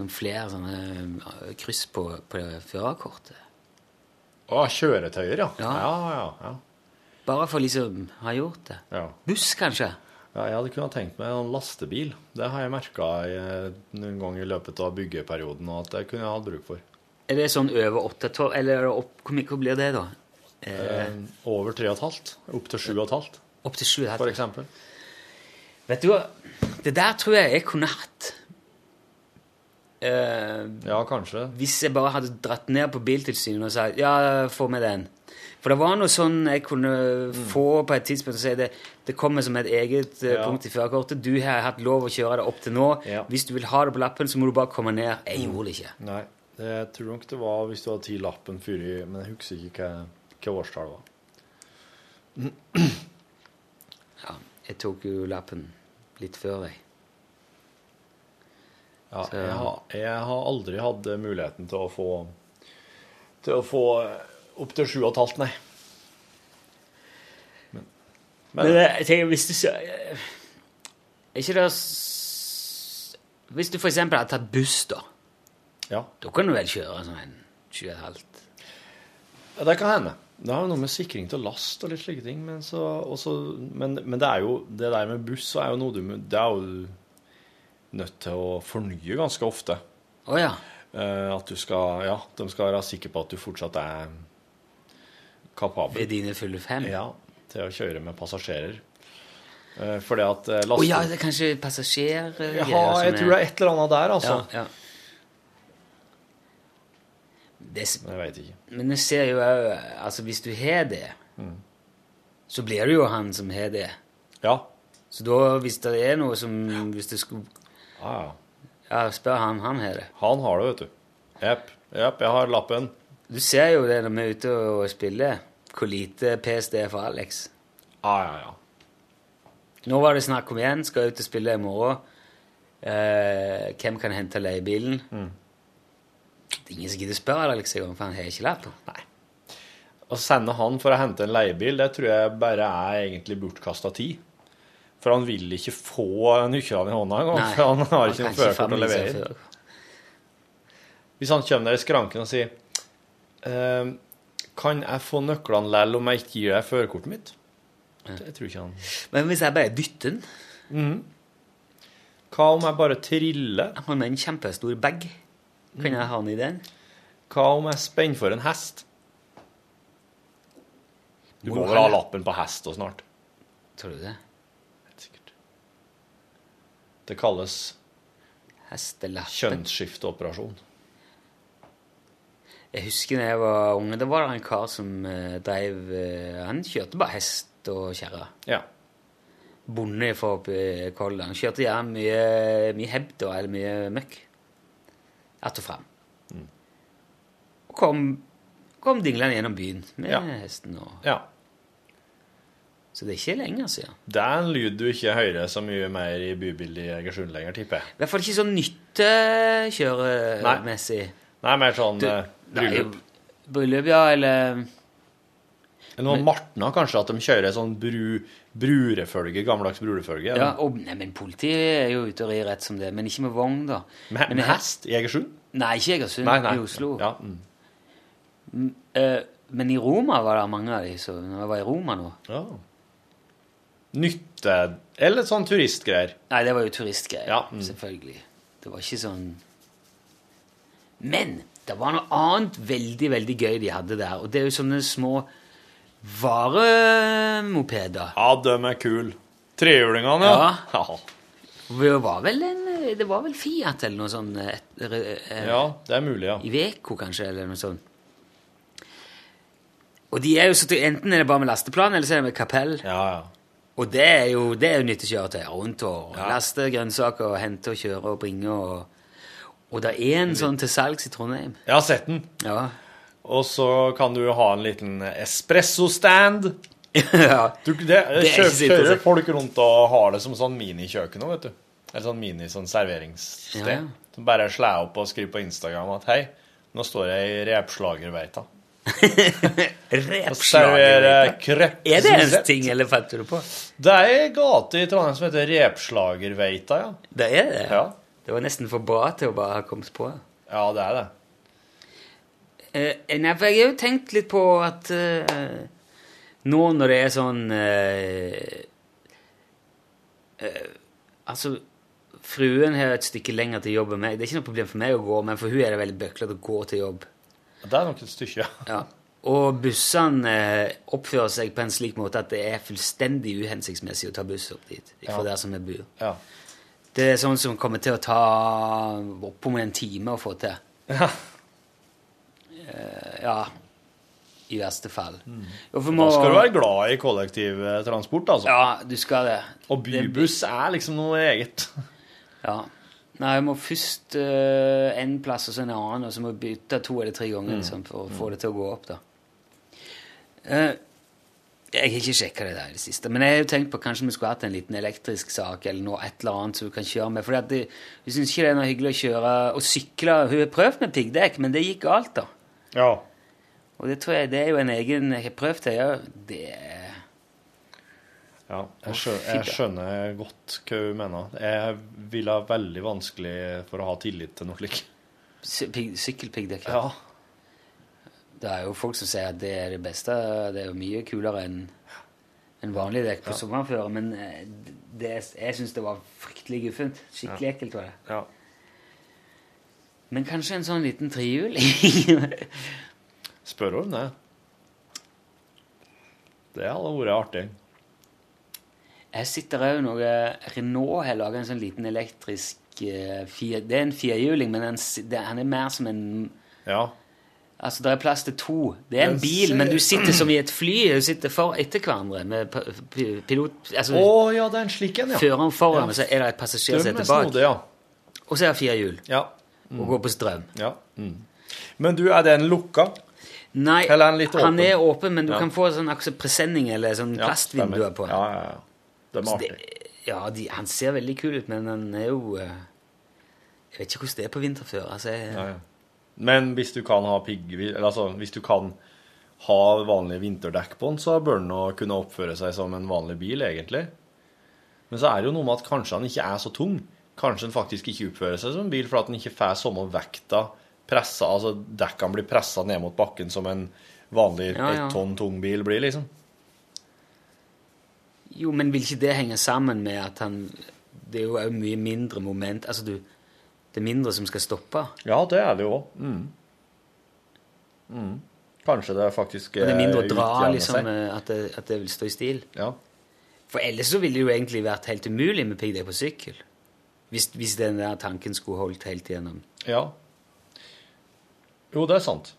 Noen flere sånne øh, kryss på, på førerkortet. Å, kjøretøyer, ja. Ja. Ja, ja, ja. Bare for liksom å ha gjort det. ja. Buss, kanskje? Ja, jeg hadde kunnet tenkt meg en lastebil. Det har jeg merka noen ganger i løpet av byggeperioden og at det kunne jeg hatt bruk for. Er det sånn over åtte tolv Eller er opp, hvor blir det, da? Eh, Eh, over 3,5. Opp til 7,5, opp til sju? og et halvt. for eksempel. Vet du hva? Det der tror jeg jeg kunne hatt. Eh, Ja, kanskje. hvis jeg bare hadde dratt ned på Biltilsynet og sagt ja, få med den. For det var noe sånn jeg kunne få på et tidspunkt og si det, det kommer som et eget eh, Ja. punkt i førerkortet. Du har hatt lov å kjøre det opp til nå. Ja. Hvis du vil ha det på lappen, så må du bare komme ned. Jeg gjorde det ikke. Nei, jeg tror nok det var hvis du hadde tatt lappen før i Men jeg husker ikke hva, hva årstall det var. Ja, jeg tok jo lappen litt før deg. Ja, jeg, har, jeg har aldri hatt muligheten til å få Til å få opp til 7,5, nei. Men, men Men eh, jeg tenker, hvis du eh, ikke det Hvis du eksempel hadde tatt buss, da, ja. da kan du vel kjøre sånn en 7,5 ja, det kan hende. Det har jo noe med sikring til last og litt slike ting. Men, så, også, men, men det er jo det der med buss er jo noe du Det er jo nødt til å fornye ganske ofte. Å ja. Eh, at du skal Ja, de skal være sikre på at du fortsatt er kapabel Ved dine fulle fem? ja, til å kjøre med passasjerer. Uh, fordi at eh, Å oh, ja, det er kanskje passasjer... eh, Ja, jeg tror det er et eller annet der, altså. Ja, ja. Det, Jeg veit ikke. men jeg ser jo òg Altså, hvis du har det, Mm. så blir det jo han som har det. Ja. Så da, hvis det er noe som Hvis det skulle ah. Ja, spør han. Han har det. Han har det, vet du. Jepp. Jepp, jeg har lappen. Du ser jo det når vi er ute og spiller, hvor lite PS det er for Alex. Ja, ja, ja. Nå var det snakk om igjen, skal ut og spille i morgen. Eh, hvem kan hente leiebilen? Det er ingen som gidder å spørre Alex engang, for han har ikke lappen. Å sende han for å hente en leiebil, det tror jeg bare er egentlig bortkasta tid. For han vil ikke få nøklene i hånda engang, Nei, for han har ikke noe førerkort å levere. Hvis han kommer der i skranken og sier ehm, Kan jeg få nøklene lell om jeg ikke gir deg førerkortet mitt? Det tror ikke han. Men hvis jeg bare dytter den Hva om jeg bare triller? Han har en kjempestor bag. Kan jeg ha den i den? Hva om jeg spenner for en hest? Du må vel ha lappen på hest og snart? Tror du det? Helt sikkert. Det kalles Hestelappen. kjønnsskifteoperasjon. Jeg husker da jeg var unge, da var det en kar som eh, drev eh, Han kjørte bare hest og kjerre. Ja. Bonde fra i Kolda. Han kjørte gjerne mye, mye hebd og eller mye møkk. Att og fram. Og kom, kom dinglende gjennom byen med Ja. hesten. Og, ja. så det er ikke lenger siden. Det er en lyd du ikke hører så mye mer i bybildet i Egersund lenger, tipper jeg. I hvert fall ikke sånn nyttekjøremessig. Nei, mer sånn Du- er jo bryllup. Bryllup, ja, eller Noen Martna, kanskje, at de kjører sånn bru, brurefølge, gammeldags brurefølge. ja, og, nei, men Politiet er jo ute og rir rett som det, men ikke med vogn, da. Med, Men med hest i Egersund? Nei, ikke Egersund, Nei, nei. i Oslo. Ja, mm. Eh, men i Roma var det mange av de, så når jeg var i Roma nå ja. Nytte Eller sånn turistgreier. Nei, det var jo turistgreier, Ja, mm. selvfølgelig. Det var ikke sånn Men det var noe annet veldig, veldig gøy de hadde der, og det er jo sånne små varemopeder. Ja, de er kule. Trehjulingene, ja. ja. Det var vel en Det var vel Fiat eller noe sånt Et, et, eh, Ja, det er mulig, ja. Iveco, kanskje, eller noe sånt. Og de er jo så Enten er det bare med lasteplan, eller så er det med kapell. Ja, ja. Og det er jo, det er jo nyttekjøretøy rundt og Ja. laste grønnsaker og hente og kjøre og bringe og Og det er en sånn til salgs i Trondheim. Jeg har sett den. Ja. Og så kan du ha en liten espresso-stand. ja. Du, det, er kjører, folk rundt og har det som sånn minikjøkken òg, vet du. Eller sånn mini sånn serveringssted. Ja. Som bare slår opp og skriver på Instagram at hei, nå står jeg i repslagerveita. Og serverer Repslager. krepp. Er det en ting, eller fatter du på? Det er ei gate i Trondheim som heter Repslagerveita, ja. Det er det. Ja, Det var nesten for bra til å bare ha kommet på. ja det er det. Eh, nei, for jeg har jo tenkt litt på at eh, nå når det er sånn eh, eh, Altså, fruen har et stykke lenger til jobb enn meg. Det er ikke noe problem for meg å gå, men for hun er det veldig bøklete å gå til jobb. Det er nok et stykke. Ja. Og bussene eh, oppfører seg på en slik måte at det er fullstendig uhensiktsmessig å ta buss opp dit. Fra Ja. der som jeg bor. Ja. Det er sånn som kommer til å ta oppom en time å få til. ja. Uh, ja. I verste fall. Og for Da skal du være glad i kollektivtransport, altså. Ja, du skal det. Og bybuss er liksom noe eget. Ja. Nei, jeg må først uh, en plass og så en annen, og så må jeg bytte to eller tre ganger liksom, for å få det til å gå opp. da. Eh, jeg har ikke sjekka det der i det siste, men jeg har jo tenkt på kanskje vi skulle hatt en liten elektrisk sak eller noe et eller annet som du kan kjøre med. For jeg syns ikke det er noe hyggelig å kjøre og sykle. Hun har prøvd med piggdekk, men det gikk galt, da. Ja. Og det tror jeg det er jo en egen Jeg har prøvd det òg. Det Ja, jeg, skjønner, jeg skjønner godt hva hun mener. Jeg vil ha veldig vanskelig for å ha tillit til noe slikt. sy- pigg- sykkelpiggdekk. Ja. Det er jo folk som sier at det er det beste. Det er jo mye kulere enn en vanlig dekk på sommerføre. Men eh, det, jeg syns det var fryktelig guffent. Skikkelig ekkelt var det. ja. Men kanskje en sånn liten trehjuling? Spør om det. Det hadde vært artig. Jeg sitter òg noe Renault har laga en sånn liten elektrisk eh, fire, Det er en firehjuling, men den, s- det, han er mer som en Ja. Altså, det er plass til to. Det er en bil, men du sitter som i et fly. Du sitter for etter hverandre med pilot... Altså, Å ja, det er en slik en, ja. føreren foran, Ja. og så er det et passasjersete er bak. snodige, ja. Og så er det fire hjul. Ja. Og går på strøm. ja. Mm. Men du, er den lukka? Nei, er den litt han er åpen, men du Ja. kan få sånn presenning eller sånn plastvinduer på. Ja, ja, ja. Det er artig. ja, de, han ser veldig kul ut, men han er jo eh, Jeg vet ikke hvordan det er på vinterføre. Altså, jeg, Ja, ja. Men hvis du kan ha piggvil, eller altså hvis du kan ha vanlige vinterdekk på den, så bør den kunne oppføre seg som en vanlig bil, egentlig. Men så er det jo noe med at kanskje den ikke er så tung. Kanskje den faktisk ikke oppfører seg som en bil, for at den ikke får samme vekta pressa, altså dekkene blir pressa ned mot bakken som en vanlig Ja, ja. ett tonn tung bil blir, liksom. Jo, men vil ikke det henge sammen med at han Det er jo mye mindre moment Altså, du Det er mindre som skal stoppe. Ja, det er det jo òg. Mm. Mm. Kanskje det faktisk Og det er mindre å eh, dra, liksom, eh, at det, at det vil stå i stil. Ja. For ellers så ville det jo egentlig vært helt umulig med piggdekk på sykkel. Hvis, hvis den der tanken skulle holdt helt igjennom. Ja. Jo, det er sant.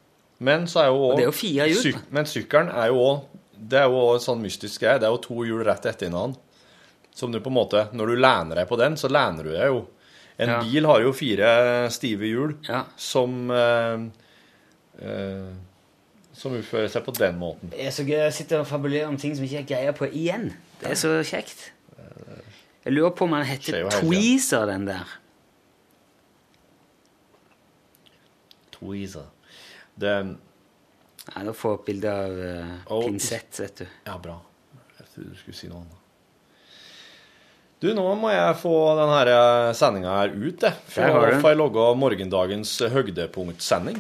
Men så er jo Og det er jo fire hjul, syk-. Men sykkelen er jo òg Det er jo også en sånn mystisk greie. Det er jo to hjul rett etter hverandre. Som du på en måte Når du lener deg på den, så lener du deg jo. En Ja. bil har jo fire stive hjul Ja. som eh, eh, Som utfører seg på den måten. Det er så gøy å sitte og fabulere om ting som ikke jeg greier på igjen. Det er så kjekt. Jeg lurer på om han heter. Tweezer, den der. Tweezer. Det Ja, Da får jeg opp bilde av uh, oh, pinsett, vet du. Ja, bra. Jeg trodde du skulle si noe annet. Du, nå må jeg få denne sendinga her ut, jeg. For jeg får jeg logge morgendagens høydepunktsending.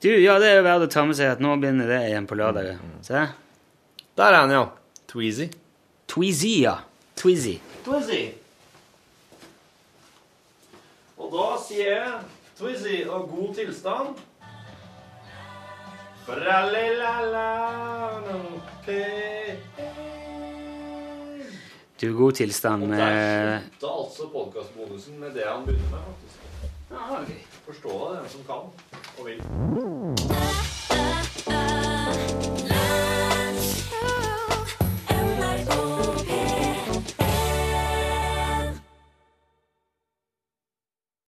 Du, ja, det er jo verdt å ta med seg at nå begynner det igjen på lørdag. Mm, Se. Der er han, ja. Tweezy. Tweezy, ja. Tweezy. Tweezy. Og da sier jeg Tweezy og god tilstand. Bralilala, no Du, god tilstand Og der slutta altså podkastbonusen med det han begynner med, faktisk. Forstå det, den som kan og vil.